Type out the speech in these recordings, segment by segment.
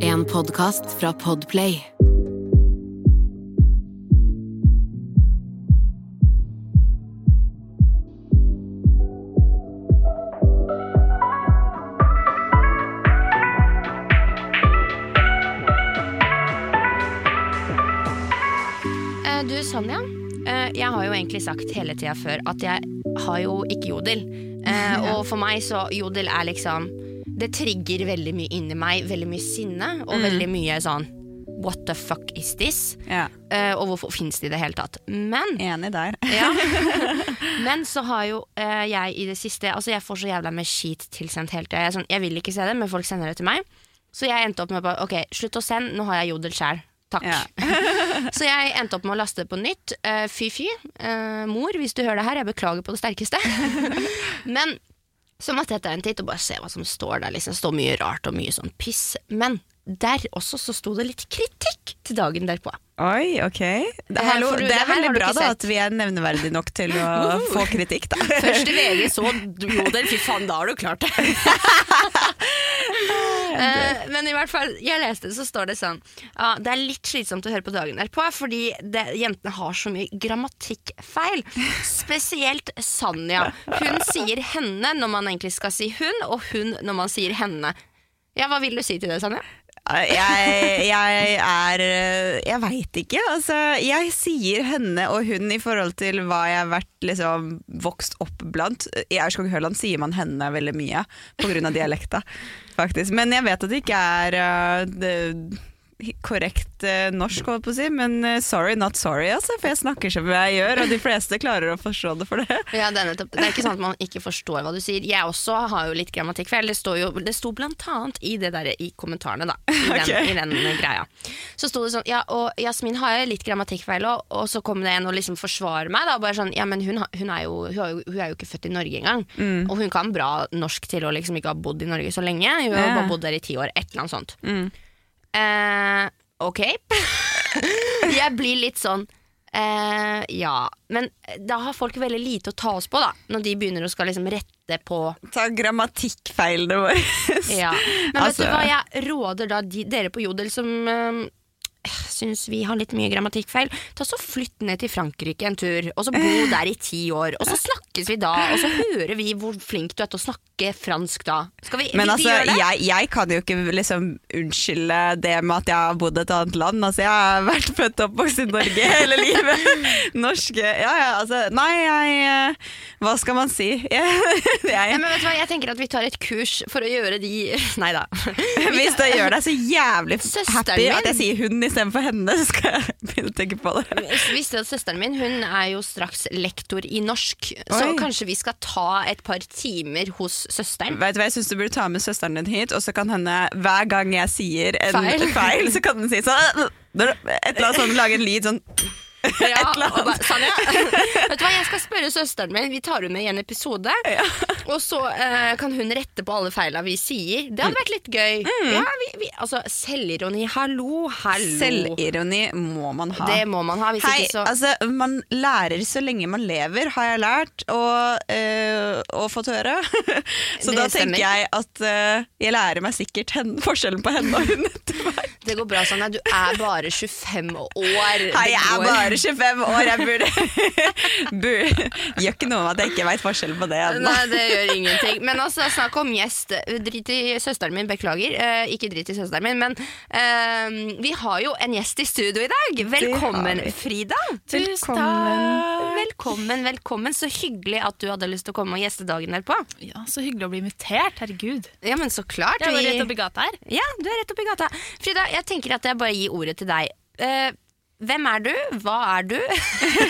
En podkast fra Podplay. Eh, Du, Sonja. eh, Jeg har jo egentlig sagt hele tida før at jeg har jo ikke jodel. Eh, Og for meg så jodel er liksom Det trigger veldig mye inni meg. Veldig mye sinne og veldig mye sånn What the fuck is this? Ja, Uh, Og hvorfor fins det i det hele tatt? Men enig der. ja. Men så har jo uh, jeg i det siste Altså jeg får så jævla med skit tilsendt hele tida. Jeg, sånn, jeg vil ikke se det, men folk sender det til meg. Så jeg endte opp med bare Ok, slutt å sende, nå har jeg jodel sjæl. Takk. Ja. Så jeg endte opp med å laste det på nytt. Eh, fy fy. Uh, mor, hvis du hører det her, jeg beklager på det sterkeste. Men så måtte jeg ta en titt og bare se hva som står der. Liksom. Det står mye rart og mye sånn piss. Men der også så sto det litt kritikk til dagen derpå. Oi, ok. Det, Eh, hallo, det er veldig bra da at vi er nevneverdige nok til å få kritikk, da. Først i VG, så jodel. Fy faen, da har du klart det. Eh, men i hvert fall, jeg leste det, så står det sånn ja, Det er litt slitsomt å høre på dagen derpå, fordi det, jentene har så mye grammatikkfeil. Spesielt Sanja. Hun sier henne når man egentlig skal si hun, og hun når man sier henne. Ja, Hva vil du si til det, Sanja? Jeg, jeg er Jeg veit ikke. Altså, jeg sier henne og hun i forhold til hva jeg har vært liksom, vokst opp blant. I Aurskog-Høland sier man henne veldig mye pga. dialekta, faktisk. Men jeg vet at det ikke er uh, det, korrekt uh, norsk, holdt på å si. Men uh, sorry, not sorry, altså, for jeg snakker som jeg gjør, og de fleste klarer å forstå det for det. Ja, det, er nettopp, det er ikke sånn at man ikke forstår hva du sier. Jeg også har jo litt grammatikkfeil. Det, står jo, det sto blant annet i det der i kommentarene, da. I den, okay. i den greia. Så sto det sånn Ja, og Jasmin har litt grammatikkfeil òg, og så kom det en og liksom forsvarer meg. Da, bare sånn Ja, men hun, hun, er jo, hun, er jo, hun er jo ikke født i Norge engang. Og hun kan bra norsk til å liksom ikke ha bodd i Norge så lenge. Hun har Ja. bare bodd der i ti år. Et eller annet sånt. Eh, ok. jeg blir litt sånn eh, Ja. Men da har folk veldig lite å ta oss på, da. Når de begynner å skal liksom rette på Ta grammatikkfeilene våre. ja. Men vet Altså- du hva jeg råder da de, dere på Jodel som uh, syns vi har litt mye grammatikkfeil, ta så flytt ned til Frankrike en tur, og så bo der i ti år. Og så snakkes vi da, og så hører vi hvor flink du er til å snakke fransk da. Skal vi, Men altså, vi gjør det? jeg, jeg kan jo ikke liksom unnskylde det med at jeg har bodd et annet land. Altså, jeg har vært født og oppvokst i Norge hele livet. Norske Ja, ja, altså Nei, jeg eh, Hva skal man si? Jeg, jeg, men vet du hva, jeg tenker at vi tar et kurs for å gjøre de Nei da. hvis det gjør deg så jævlig happy min- at jeg sier hun istedenfor henne, så skal jeg begynne å tenke på det. Visste at søsteren min hun er jo straks lektor i norsk, så kanskje vi skal ta et par timer hos søsteren? Vet du hva, Jeg syns du burde ta med søsteren din hit, og så kan henne hver gang jeg sier en Feil. feil, så kan den si sånn Et eller annet sånn, lage en lyd sånn Ja, og bare, Sanja, vet du hva, jeg skal spørre søsteren min, vi tar henne med i en episode, og så eh, kan hun rette på alle feila vi sier. Det hadde vært litt gøy. Mm. Ja, vi, vi, altså, selvironi, hallo, hallo. Selvironi må man ha. Det må man ha, hvis Hei, ikke så altså Man lærer så lenge man lever, har jeg lært, og, øh, og fått høre. så Det da stemmer. tenker jeg at øh, jeg lærer meg sikkert henne, forskjellen på henne og hun etter hvert. Det går bra, Sanja. Du er bare 25 år. Hei, jeg er bare 25 år, jeg burde, burde Gjør ikke noe om at jeg ikke veit forskjellen på det ennå. Nei, det gjør ingenting. Men altså, snakk om gjest. Drit i søsteren min, beklager. Eh, ikke drit i søsteren min, men eh, vi har jo en gjest i studio i dag. Velkommen. Frida. Velkommen. Velkommen, velkommen. Så hyggelig at du hadde lyst til å komme og gjeste dagen derpå. Ja, Så hyggelig å bli invitert. Herregud. Ja, men så klart. Jeg var rett oppi gata her. Ja, du er rett oppi gata. Frida, jeg tenker at jeg bare gir ordet til deg. Eh, hvem er du? Hva er du?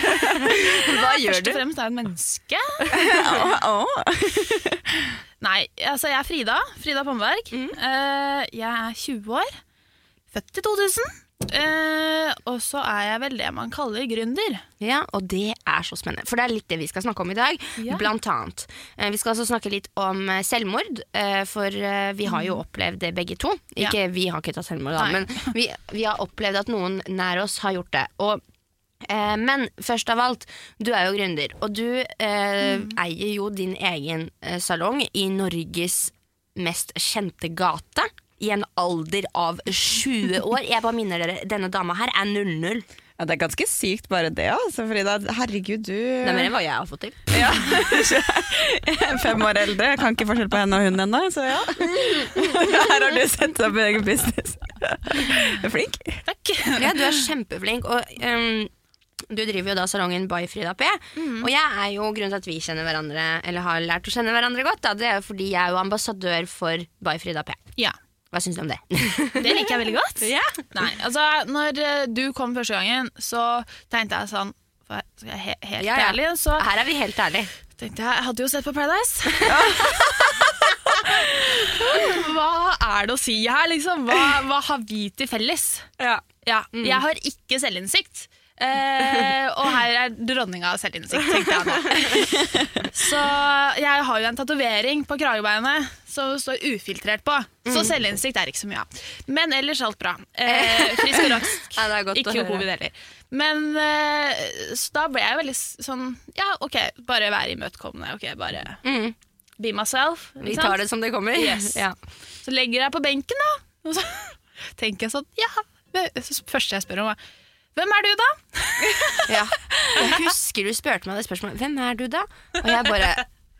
Hva gjør du? Først og fremst er jeg et menneske. Nei, altså jeg er Frida. Frida Pomberg. Mm. Uh, jeg er 20 år. Født i 2000. Eh, og så er jeg vel det man kaller gründer. Ja, og det er så spennende. For det er litt det vi skal snakke om i dag. Ja. Blant annet. Uh, Vi skal også snakke litt om eh, selvmord, uh, for vi har jo opplevd det begge to. Ja. Ikke vi har ikke tatt selvmord, da, Nei. men vi, vi har opplevd at noen nær oss har gjort det. Og men først av alt, du er jo gründer, og du mm. eier jo din egen salong i Norges mest kjente gate. I en alder av 20 år. Jeg bare minner dere, denne dama her er 00. Ja, det er ganske sykt bare det, altså. Frida. Herregud, du Det er mer enn hva jeg har fått til. ja. Fem år eldre. Jeg kan ikke forskjell på henne og hun ennå, så ja. Her har du sett opp egen business. Du er flink. Takk. Ja, du er kjempeflink. Og um, du driver jo da salongen By Frida P. Og jeg er jo grunnen til at vi kjenner hverandre Eller har lært å kjenne hverandre godt. Da, det er jo fordi jeg er jo ambassadør for By Frida P. Ja. Hva syns du om det? Det liker jeg veldig godt. Nei, altså, når eh, du kom første gangen, så tenkte jeg sånn for skal jeg he helt Ja, ja. ærlig, så Her er vi helt ærlige. tenkte jeg Jeg hadde jo sett på Paradise. hva er det å si her, liksom? Hva, hva har vi til felles? Ja, Jeg har ikke selvinnsikt. Eh, og her er dronninga av selvinnsikt, tenkte jeg nå. Så jeg har jo en tatovering på kragebeinet som står ufiltrert på. Så selvinnsikt er ikke så mye av. Men ellers alt bra. Eh, frisk og rask. Ja, ikke covid heller. Men eh, så da ble jeg veldig sånn Ja, OK, bare være imøtekommende. Ok, bare Mm. be myself. Vi tar sant? det som det kommer. Yes. Ja. Så legger jeg på benken, da. Og så tenker jeg sånn Ja. det første jeg spør om, er Hvem er du, da? Ja. Jeg husker du spurte meg det spørsmålet Hvem er du da? Og jeg bare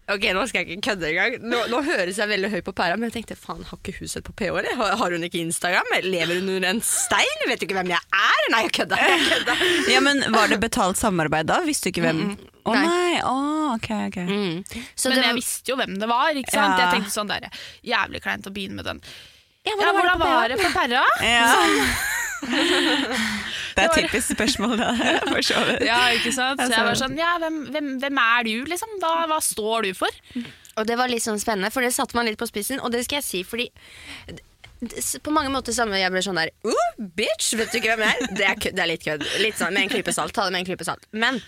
Ok, nå skal jeg ikke kødde engang. Nå, nå høres jeg veldig høy på pæra, men jeg tenkte faen, har ikke hun sett på PH, eller? Har, har hun ikke Instagram? Lever hun under en stein? Vet du ikke hvem jeg er? Nei, jeg kødda. Jeg kødda. Ja, men Var det betalt samarbeid da? Visste du ikke hvem Å Nei. nei, å, ok, ok. Mm. Så Men det jeg visste jo hvem det var. ikke sant? Ja. Jeg tenkte sånn der, Jævlig kleint å begynne med den. Ja, Ja, Hvordan var det på Perra? Ja. Det er typisk spørsmål, da. For så vidt. Ja, ikke sant? Så jeg var sånn, ja, hvem, hvem, hvem er du, liksom? Hva, hva står du for? Og det var litt sånn spennende, for det satte man litt på spissen, og det skal jeg si fordi på mange måter samme jeg ble sånn der oh, Bitch, vet du ikke hvem jeg er? Det er, det er litt kødd. Litt sånn med en klype salt. Ta det med en klype salt. Men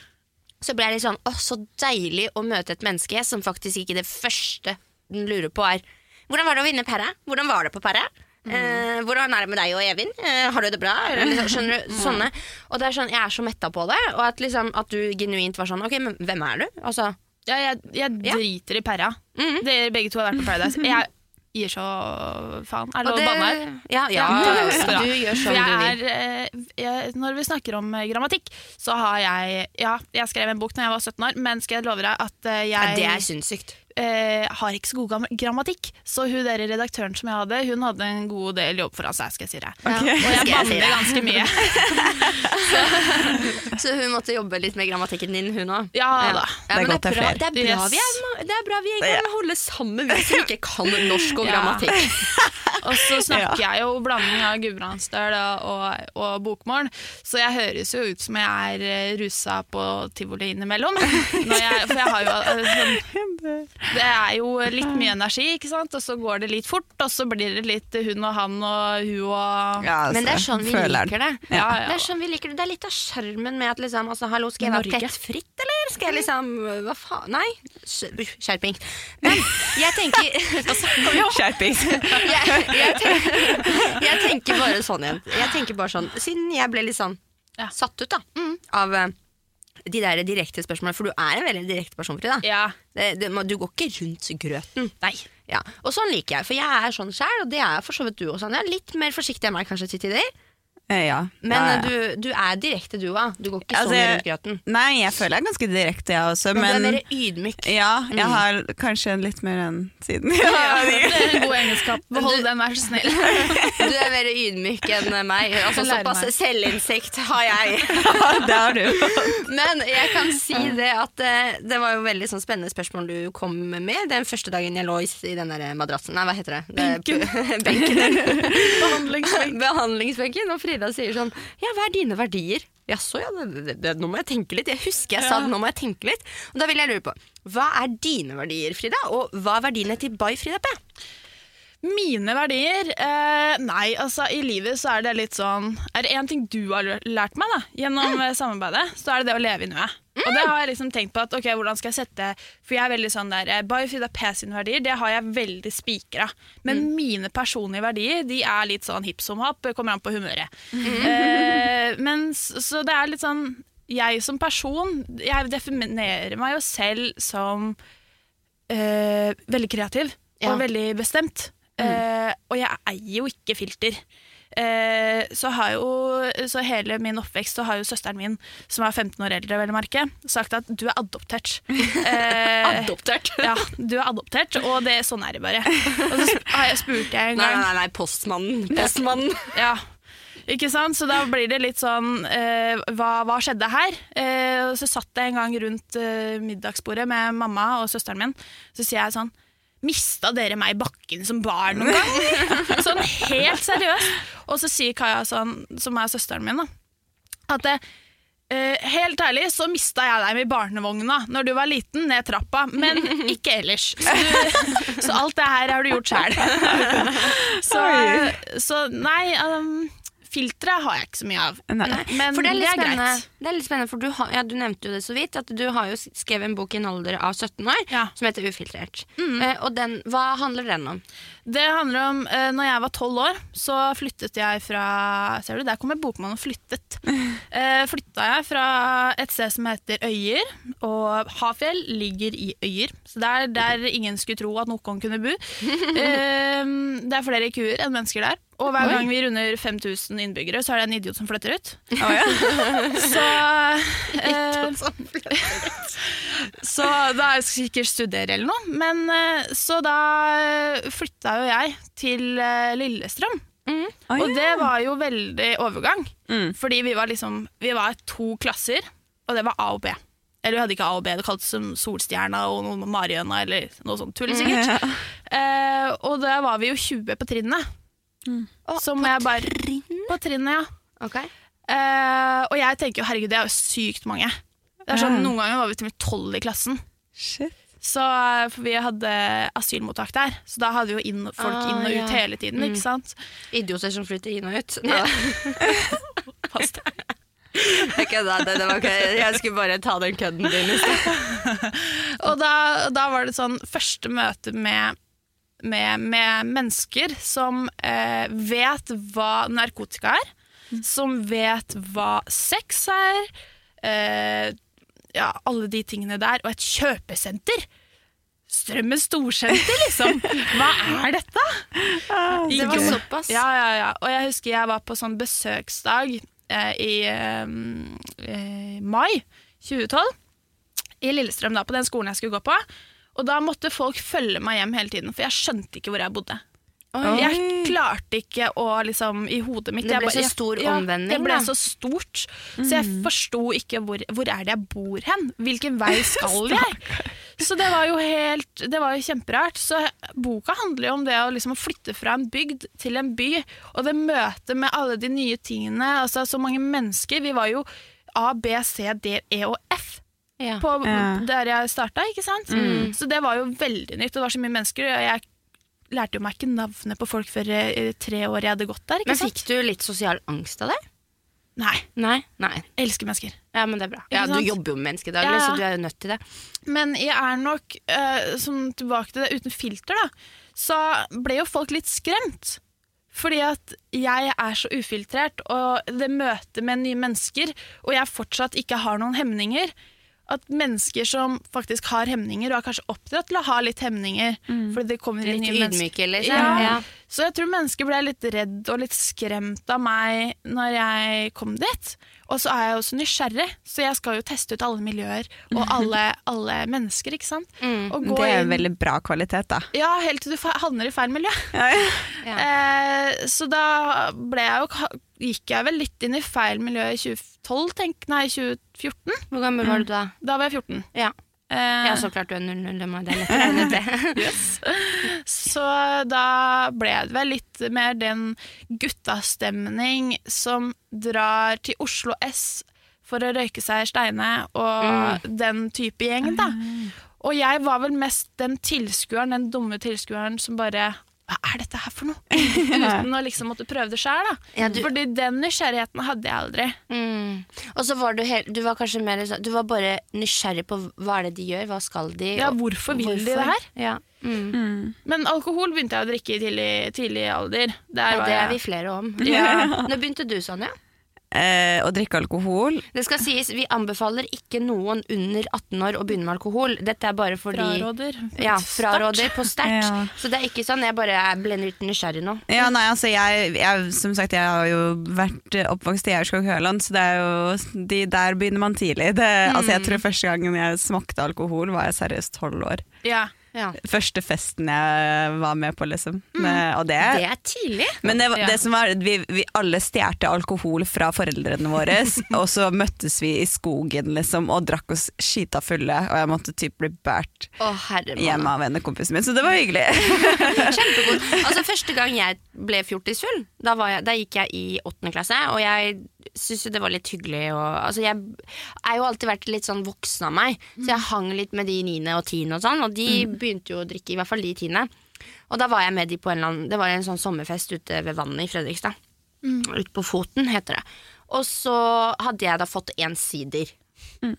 så ble jeg litt sånn Å, så deilig å møte et menneske som faktisk ikke det første den lurer på, er Hvordan var det å vinne Perra? Hvordan var det på Perra? Eh, hvordan er det med deg og Evin? Eh, har du det bra? Liksom, skjønner du? Sånne. Og det er sånn, jeg er så metta på det, og at, liksom, at du genuint var sånn Ok, men hvem er du? Altså, Ja, jeg, jeg Ja. driter i Perra. Mhm. Dere begge to har vært på Paradise. Jeg gir så faen. Er det lov å banne her? Ja, ja, du gjør som du jeg vil. er, eh, jeg, når vi snakker om grammatikk, så har jeg Ja, jeg skrev en bok da jeg var 17 år, men skal jeg love deg at jeg Ja, det er sinnssykt. Eh, har ikke så god grammatikk. Så hun der redaktøren som jeg hadde, hun hadde en god del jobb foran seg, skal jeg si deg. Okay. Og jeg banner ganske mye. Så hun måtte jobbe litt med grammatikken din, hun òg. Ja da. Det er godt det er bra, det er bra Yes. vi er, det er bra vi kan holde sammen, vi som ikke kan norsk og Ja. grammatikk. Og så snakker jeg jo blanding av gudbrandsdøl og, og, bokmål, så jeg høres jo ut som jeg er eh, rusa på tivoli innimellom. Når jeg, for jeg har jo eh, sånn, Det er jo litt mye energi, ikke sant? og så går det litt fort, og så blir det litt hun og han og hun og Ja, altså, Men det er sånn vi føleren. liker det. Ja, ja. Det er sånn vi liker det Det er litt av skjermen med at liksom altså, Hallo, skal jeg være plettfritt, eller? Skal jeg liksom Hva faen? Nei. Skjerping. Men jeg tenker Skjerpings. jeg, jeg, tenker, jeg tenker bare sånn igjen. Jeg tenker bare sånn Siden jeg ble litt sånn Ja. satt ut da av eh, de der direkte spørsmålene, for du er en veldig direkte person, Frida. Ja. Det, det, du går ikke rundt grøten. Nei. Ja. Og sånn liker jeg, for jeg er sånn sjæl, og det er for så vidt du også. Sonja. Litt mer forsiktig enn meg kanskje til tider, Ja. men ja, ja. eh, Du, du er direkte du òg. Du går ikke Altså, sånn rundt grøten. Nei, jeg føler jeg er ganske direkte, jeg også. Men, Men, du er mer ydmyk. ja, Mm. jeg har kanskje litt mer enn siden. Ja, Ja, det er en god egenskap. Behold den, vær så snill. Du er mer ydmyk enn meg. Altså, såpass selvinnsikt har jeg. det har du. Men jeg kan si det at eh, det var jo veldig sånn spennende spørsmål du kom med den første dagen jeg lå i, i den der madrassen. Nei, hva heter det? det Benken. Behandlingsbenken. Behandlingsbenken. Og Frida sier sånn Ja, hva er dine verdier? Jaså, ja, det, det, det, nå må jeg tenke litt. Jeg husker jeg sa det, nå må jeg tenke litt. Og da vil jeg lure på, hva er dine verdier, Frida? Og hva er verdiene til Bay Frida P? Mine verdier? Eh, nei, altså i livet så er det litt sånn Er det én ting du har lært meg da, gjennom mm. samarbeidet, så er det det å leve i nuet. Og det har jeg liksom tenkt på at ok, hvordan skal jeg sette For jeg er veldig sånn der eh, Frida P sine verdier, det har jeg veldig spikra. Men mine personlige verdier, de er litt sånn hipp som happ, kommer an på humøret. Eh, men så det er litt sånn Jeg som person, jeg definerer meg jo selv som eh, veldig kreativ Ja. og veldig bestemt. Eh, og jeg eier jo ikke filter. Eh, så har jo Så hele min oppvekst så har jo søsteren min, som er 15 år eldre, vel å merke, sagt at du er adoptert. Eh, Adoptert. ja, du er adoptert, og det, sånn er det bare. Og så har jeg spurt jeg en Nei, gang nei, nei, postmannen. Postmannen. ja. Ikke sant? Så da blir det litt sånn eh, hva, hva skjedde her? Eh, og så satt jeg en gang rundt eh, middagsbordet med mamma og søsteren min. Så sier jeg sånn Mista dere meg i bakken som barn noen gang? sånn helt seriøst. Og så sier Kaja, sånn, som er søsteren min, da, at det, Uh, helt ærlig så mista jeg deg med barnevogna når du var liten, ned trappa, men ikke ellers. Så, du, så alt det her har du gjort sjæl. så, så nei, um, filtre har jeg ikke så mye av. Nei. Men For det er litt greit. spennende, det er litt spennende for du, har, ja, du nevnte jo det så vidt, at du har jo skrevet en bok i en alder av 17 år Ja. som heter Ufiltrert. Eh, og den, hva handler den om? Det handler om uh, når jeg var tolv år, så flyttet jeg fra Ser du, der kommer bokmannen og flyttet. Uh, flytta jeg fra et sted som heter Øyer, og Hafjell ligger i Øyer. Så det er der ingen skulle tro at noen kunne bo. Eh, det er flere kuer enn mennesker der. Og hver gang vi runder 5000 innbyggere, så er det en idiot som flytter ut. Så eh, Så da er jeg sikkert studere eller noe. Men eh, så da flytta jo jeg til eh, Lillestrøm. Mm. Og ja. det var jo veldig overgang. Mm. Fordi vi var liksom Vi var to klasser, og det var A og B. Eller vi hadde ikke A og B, det kaltes som Solstjerna og noe Mariøna eller noe sånt tull, sikkert. Eh, og da var vi jo 20 på trinnet. Som jeg bare På trinnet, ja. Okay. Uh, og jeg tenker jo herregud, det er jo sykt mange. Det er sånn, mm. Noen ganger var vi til og med tolv i klassen. Shit. Så, eh, for vi hadde asylmottak der, så da hadde vi jo inn, folk Ah, inn og ja. ut hele tiden. ikke sant? Idioter som flytter inn og ut. Ja. Pass deg. jeg da, det, det var ikke Jeg skulle bare ta den kødden din Liksom. Og da, da var det sånn første møte med, med, med mennesker som eh, vet hva narkotika er, som vet hva sex er, eh, ja, alle de tingene der, og et kjøpesenter. Strømmen storsenter, liksom! Hva er dette? Det var såpass. Ja, ja, ja. Og jeg husker jeg var på sånn besøksdag eh, i eh, mai 2012 i Lillestrøm, da, på den skolen jeg skulle gå på. Og da måtte folk følge meg hjem hele tiden, for jeg skjønte ikke hvor jeg bodde. Jeg klarte ikke å liksom i hodet mitt Det ble bare- så stor ja, omvending, Det ble da. så stort. Så jeg forsto ikke hvor, hvor er det jeg bor hen. Hvilken vei skal jeg? Så det var jo helt Det var jo kjemperart. Så boka handler jo om det å liksom flytte fra en bygd til en by, og det møtet med alle de nye tingene. Altså så mange mennesker. Vi var jo A, B, C, D, E og F Ja. på Ja. der jeg starta, ikke sant? Så det var jo veldig nytt. Det var så mye mennesker, og jeg lærte jo meg ikke navnet på folk før eh, tre år jeg hadde gått der. ikke Men sant? fikk du litt sosial angst av det? Nei. Nei. Nei. Elsker mennesker. Ja, men det er bra. Ja, Du jobber jo med mennesker daglig, Ja, ja. så du er jo nødt til det. Men jeg er nok, uh, som tilbake til det uten filter, da, så ble jo folk litt skremt. Fordi at jeg er så ufiltrert, og det møtet med nye mennesker, og jeg fortsatt ikke har noen hemninger. At mennesker som faktisk har hemninger, og er kanskje oppdratt til å ha litt hemninger fordi det kommer inn Litt nye mennesker. ydmyke, liksom. Ja. Ja. Så jeg tror mennesker ble litt redd og litt skremt av meg når jeg kom dit. Og så er jeg også nysgjerrig, så jeg skal jo teste ut alle miljøer og alle, alle mennesker, ikke sant. Mm. Og gå Det er inn- en veldig bra kvalitet, da. Ja, helt til du havner i feil miljø. Ja. Eh, så da ble jeg jo, gikk jeg vel litt inn i feil miljø i 2012, tenk, nei 2014. Hvor gammel var du da? Da var jeg 14. Ja. Eh, ja, så klart du er 00, det det er lett å regne ut. Så da ble det vel litt mer den guttastemning som drar til Oslo S for å røyke seg steine, og den type gjeng, da. Og jeg var vel mest den tilskueren, den dumme tilskueren som bare Hva er dette her for noe? Uten å liksom måtte prøve det sjøl. Ja, du- Fordi den nysgjerrigheten hadde jeg aldri. Mm. Og så var du, helt, du var kanskje mer sånn Du var bare nysgjerrig på hva er det de gjør, hva skal de Ja, hvorfor vil de det her? Ja. Mm. Men alkohol begynte jeg å drikke i tidlig, tidlig alder. Der ja, var det er jeg- vi flere om. Ja. Når begynte du, Sonja? Eh, å drikke alkohol. Det skal sies, vi anbefaler ikke noen under 18 år å begynne med alkohol. Dette er bare fordi Fraråder. Ja, fraråder på sterkt. Ja. Så det er ikke sånn. Jeg bare ble litt nysgjerrig nå. Ja, nei, altså jeg, jeg, Som sagt, jeg har jo vært oppvokst i Aurskog-Høland, så det er jo de, der begynner man tidlig. Det, altså jeg tror Første gangen jeg smakte alkohol, var jeg seriøst tolv år. Ja. Ja. Første festen jeg var med på, liksom. Og det, Det er tidlig. Men det, det som var, vi, vi alle stjerte alkohol fra foreldrene våre, og så møttes vi i skogen liksom, og drakk oss skita fulle, og jeg måtte typ bli båret hjem av en kompisen min, så det var hyggelig. Kjempegod. Altså, første gang jeg ble fjortisfull, da, jeg, da gikk jeg i åttende klasse, og jeg syntes jo det var litt hyggelig. Og, altså, jeg er jo alltid vært litt sånn voksen av meg, så jeg hang litt med de niende og tiende og sånn, og de begynte jo å drikke, i hvert fall de tiende. Og da var jeg med de på en eller annen Det var en sånn sommerfest ute ved vannet i Fredrikstad. Ute på Foten, heter det. Og så hadde jeg da fått en sider.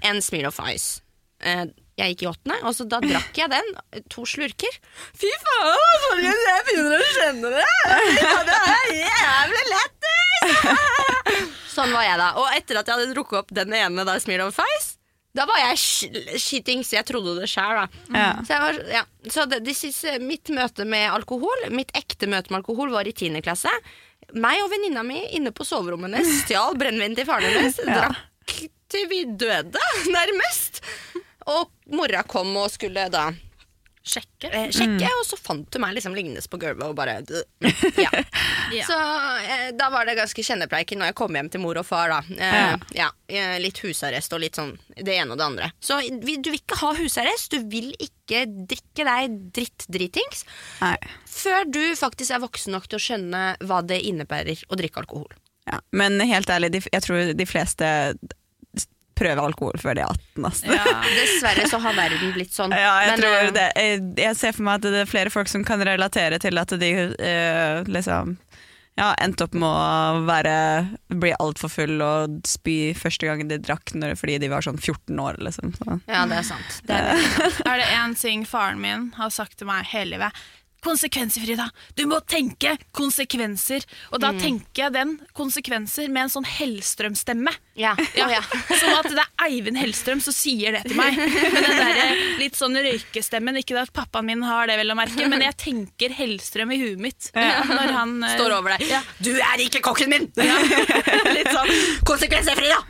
En Smirnoff Ice. Eh, Jeg gikk i åttende, og så da drakk jeg den. To slurker. Fy faen, folkens, jeg begynner å skjønne det! Ja, det er jævlig lættis! Sånn var jeg da. Og etter at jeg hadde drukket opp den ene da Smirnoff Face, da var jeg sk- skitings. Jeg trodde det sjæl, da. Ja. Så, var, ja. så det, det siste, mitt møte med alkohol, mitt ekte møte med alkohol, var i 10. klasse. Meg og venninna mi inne på soverommet hennes stjal brennevin til faren hennes. Drakk til vi døde, nærmest. Og mora kom og skulle da Sjekke. eh, sjekke, og så fant hun meg liksom lignende på gulvet og bare ja. Ja. Så eh, da var det ganske kjennepleiken når jeg kom hjem til mor og far. da eh, ja. ja. Litt husarrest og litt sånn det ene og det andre. Så vi, du vil ikke ha husarrest, du vil ikke drikke deg dritt-dritings før du faktisk er voksen nok til å skjønne hva det innebærer å drikke alkohol. Ja. Men helt ærlig, jeg tror de fleste prøver alkohol før de er 18. Altså. Ja. Dessverre så har verden blitt sånn. Ja, jeg, Men, tror eh, det, jeg, jeg ser for meg at det er flere folk som kan relatere til at de eh, liksom ja, endte opp med å være, bli altfor full og spy første gangen de drakk når, fordi de var sånn 14 år. Liksom. Så. Ja, det er sant. Det er Er det én ting faren min har sagt til meg hele livet? Konsekvenser, Frida! Du må tenke konsekvenser! Og da tenker jeg den konsekvenser med en sånn Hellstrøm-stemme. Ja. Ja, ja. Som at det er Eivind Hellstrøm som sier det til meg. Med den der litt sånn røykestemmen. Ikke at pappaen min har det, vel å merke, men jeg tenker Hellstrøm i huet mitt. Når han eh, Står over deg. Ja. Du er ikke kokken min! Litt sånn konsekvenser, Frida!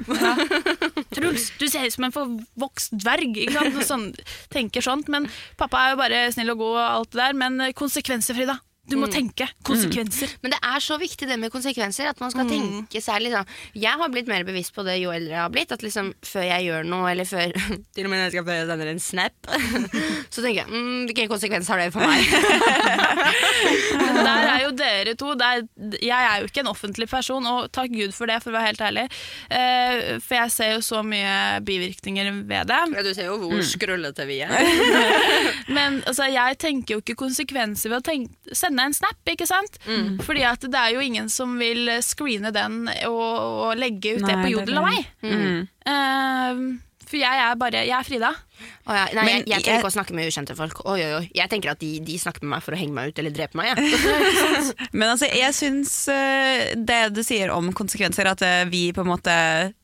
Truls, du ser ut som en forvokst dverg. Ikke sant? Sånn, tenker sånt. Men pappa er jo bare snill og god og alt det der. Men eh, konsekvenser, Frida. Du må tenke konsekvenser. Men det er så viktig det med konsekvenser. At man skal tenke seg liksom Jeg har blitt mer bevisst på det jo eldre jeg har blitt. At liksom før jeg gjør noe, eller før Til og med når jeg skal sende sender en snap, så tenker jeg mm, hvilken konsekvens har det for meg? Der er jo dere to der, Jeg er jo ikke en offentlig person, og takk Gud for det, for å være helt ærlig. Uh, for jeg ser jo så mye bivirkninger ved det. Ja, du ser jo hvor skrullete vi er. Men altså, jeg tenker jo ikke konsekvenser ved å tenke, sende en snap, ikke sant? Fordi at det er jo ingen som vil screene den og, og legge ut det Nei, på det på Jodel av meg. Mm. Uh, for jeg er bare Jeg er Frida. Oh, ja, nei, Men jeg, jeg trenger jeg- ikke å snakke med ukjente folk. Oi, oi, oi. Jeg tenker at de, de snakker med meg for å henge meg ut eller drepe meg. Ja. Men altså, jeg syns eh, det du sier om konsekvenser, at eh, vi på en måte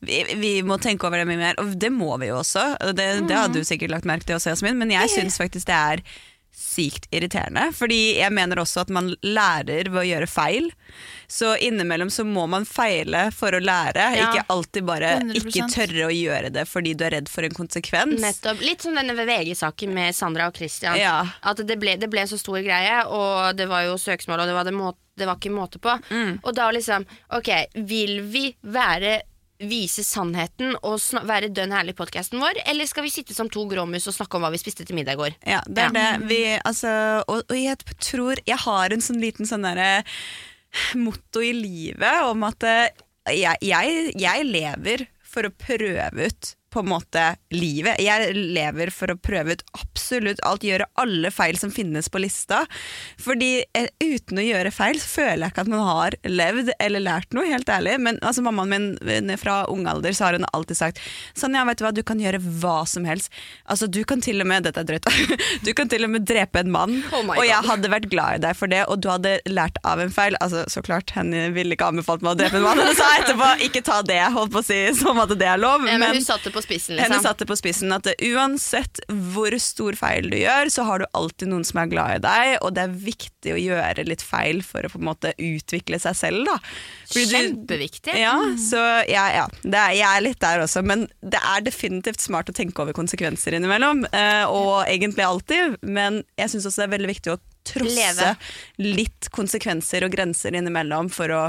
vi, vi må tenke over det mye mer, og det må vi jo også. og Det, det hadde du sikkert lagt merke til også, Jasmin, men jeg syns faktisk det er sykt irriterende. Fordi jeg mener også at man lærer ved å gjøre feil. Så innimellom så må man feile for å lære, Ja. ikke alltid bare 100%. ikke tørre å gjøre det fordi du er redd for en konsekvens. Nettopp. Litt som denne VG-saken med Sandra og Christian. Ja. At det ble, det ble en så stor greie, og det var jo søksmål, og det var, det må, det var ikke måte på. Og da liksom Ok, vil vi være Vise sannheten og være dønn ærlig i podkasten vår, eller skal vi sitte som to gråmus og snakke om hva vi spiste til middag i går? Ja, det er Ja. det. Vi, altså, og, og jeg tror Jeg har en sånn liten sånn derre motto i livet om at eh, jeg, jeg, jeg lever for å prøve ut på en måte livet. Jeg lever for å prøve ut absolutt alt, gjøre alle feil som finnes på lista. Fordi eh, uten å gjøre feil, så føler jeg ikke at man har levd eller lært noe, helt ærlig. Men altså, mammaen min eh, fra ung alder så har hun alltid sagt sånn, ja, vet du hva, du kan gjøre hva som helst. Altså, du kan til og med, dette er drøyt, du kan til og med drepe en mann, Oh og jeg hadde vært glad i deg for det, og du hadde lært av en feil. Altså, så klart, henne ville ikke anbefalt meg å drepe en mann, hun sa etterpå, ikke ta det, holdt på å si, som at det er lov. Ja, men men- hun satte på spissen, henne liksom. satte på spissen at uansett hvor stor feil du gjør, så har du alltid noen som er glad i deg, og det er viktig å gjøre litt feil for å på en måte utvikle seg selv. Da. Fordi du- Kjempeviktig. Ja, så ja, ja. Det er, jeg er litt der også, men det er definitivt smart å tenke over konsekvenser innimellom, eh, og egentlig alltid, men jeg syns også det er veldig viktig å trosse Leve. litt konsekvenser og grenser innimellom for å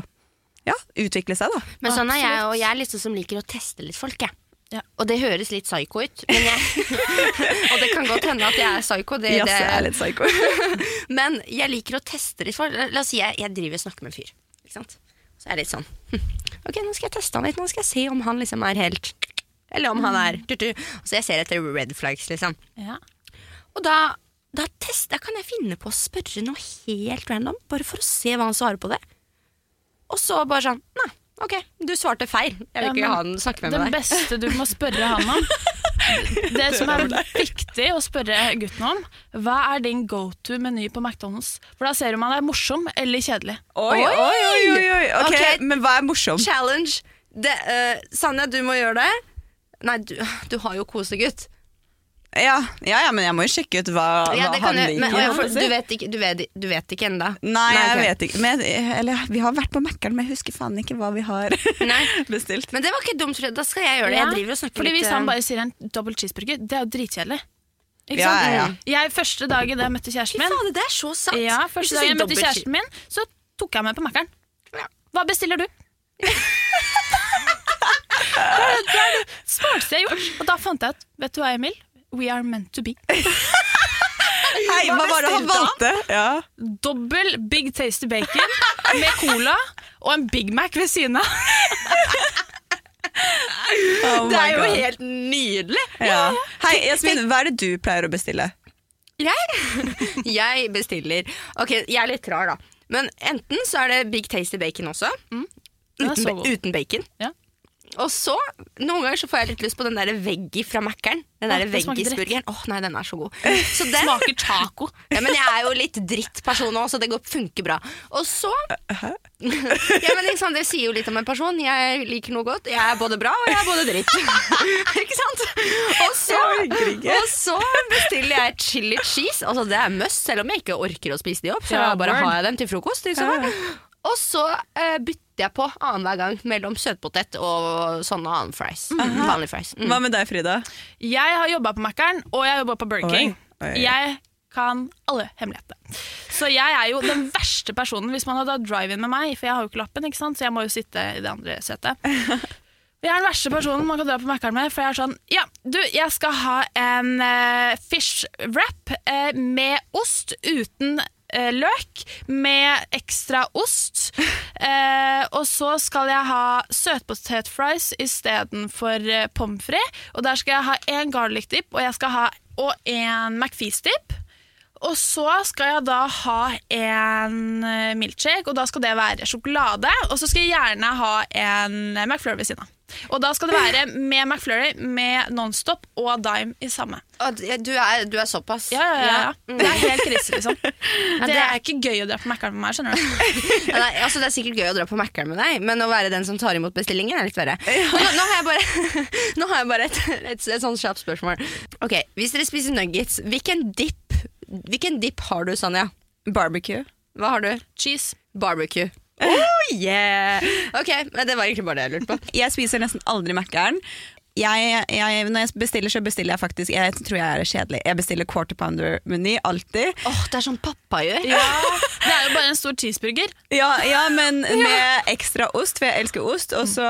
ja, utvikle seg, da. Men sånn er jeg, og jeg er liksom som liker å teste litt folk, jeg. Ja. Og det høres litt psycho ut, men jeg, og det kan godt hende at jeg er psycho. Det, Jazz jeg er litt psycho. Men jeg liker å teste litt For, La oss si jeg, jeg driver og snakker med en fyr. Så er det litt sånn hm, Ok, nå skal jeg teste han litt. Nå skal jeg se om han liksom er helt Eller om han er tutu. Så jeg ser etter red flags, liksom. Ja. Og da, da, test, da kan jeg finne på å spørre noe helt random, bare for å se hva han svarer på det. Og så bare sånn Nei, ok, du svarte feil. Jeg vil Ja, ikke ha den snakke med Det beste du må spørre han om Det som er viktig å spørre gutten om, hva er din go to-meny på McDonald's? For da ser du om han er morsom eller kjedelig. Oi, oi, oi, oi, oi. Okay, Ok. Men hva er morsom? Challenge. Det, eh, Sanja, du må gjøre det. Nei, du, du har jo kosegutt. Ja, ja, ja, men jeg må jo sjekke ut hva, Ja, hva han liker. men, å du vet ikke, du vet, du vet ikke ennå? Nei, jeg vet ikke. Men, eller, vi har vært på Mækkern, men jeg husker faen ikke hva vi har Nei. bestilt. Men det var ikke dumt, for da skal jeg gjøre det. Ja, Jeg driver og snakker Fordi litt Hvis han eh, bare sier en double cheeseburger, det er jo dritkjedelig. Ikke Ja, sant? ja, Jeg, første dagen jeg møtte kjæresten min, faen, det er så sant! ja, første dagen jeg møtte kjæresten min, så tok jeg meg på Mækkern. Ja. Hva bestiller du? det er det smarteste jeg har gjort. Og da fant jeg ut, vet du hva, Emil? We are meant to be. Hei, hva var det han valgte? Ja. Dobbel Big Tasty Bacon med cola og en Big Mac ved siden av. Oh Det er jo God. helt nydelig! ja. Hei, Jasmin, hva er det du pleier å bestille? Jeg, jeg bestiller Ok, jeg er litt rar, da. Men enten så er det Big Tasty Bacon også. Er Uten, uten bacon. Ja. Og så, noen ganger så får jeg litt lyst på den der veggie fra Mækkern. Den der Åh, veggisburgeren. Åh, nei, den er så god. Så den, Smaker taco. ja, men jeg er jo litt drittperson òg, så det går, funker bra. Og så ja, men liksom, Det sier jo litt om en person. Jeg liker noe godt. Jeg er både bra og jeg er både dritt. ikke sant? Og så, og så bestiller jeg chili cheese. Altså Det er must, selv om jeg ikke orker å spise de opp. Så Ja, bare har jeg dem til frokost. Liksom. Og så eh, bytter jeg på annenhver gang mellom søtpotet og sånne annen fries. Vanlig fries. Mm. Hva med deg, Frida? Jeg har jobba på Mækkern, og jeg har jobba på Burger King. Oi. Jeg kan alle hemmelighetene. Så jeg er jo den verste personen hvis man hadde hatt drive-in med meg, for jeg har jo ikke lappen, ikke sant? så jeg må jo sitte i det andre setet. Jeg er den verste personen man kan dra på Mækkern med, for jeg er sånn Ja, du, jeg skal ha en uh, fish wrap uh, med ost uten eh, løk, med ekstra ost. Eh, og så skal jeg ha søtpotetfries istedenfor eh, pommes frites. Og der skal jeg ha en garlic dip, og jeg skal ha og en McFeast dip. Og så skal jeg da ha en eh, milkshake, og da skal det være sjokolade. Og så skal jeg gjerne ha en McFlurry ved siden av. Og da skal det være med McFlurry, med Nonstop og Dime i samme. Du, er, du er såpass? Ja, ja, ja, ja. Det er helt krise, liksom. Det er ikke gøy å dra på Mækkern med meg, skjønner du. Nei, altså Det er sikkert gøy å dra på Mækkern med deg, men å være den som tar imot bestillingen, er litt verre. Nå, nå har jeg bare, har jeg bare et, et, et, sånn kjapt spørsmål. Ok, Hvis dere spiser nuggets, hvilken dip, hvilken dip har du, Sanja? Barbecue. Hva har du? Cheese. Barbecue. Oh yeah! Ok, men Det var egentlig bare det jeg lurte på. Jeg spiser nesten aldri Mækkern. Jeg, jeg, når jeg bestiller, så bestiller jeg faktisk Jeg tror jeg er kjedelig. Jeg bestiller quarter pounder-meny, alltid. Åh, Det er sånn pappa gjør. Ja, det er jo bare en stor cheeseburger. Ja, ja men med ekstra ost, for jeg elsker ost. Og så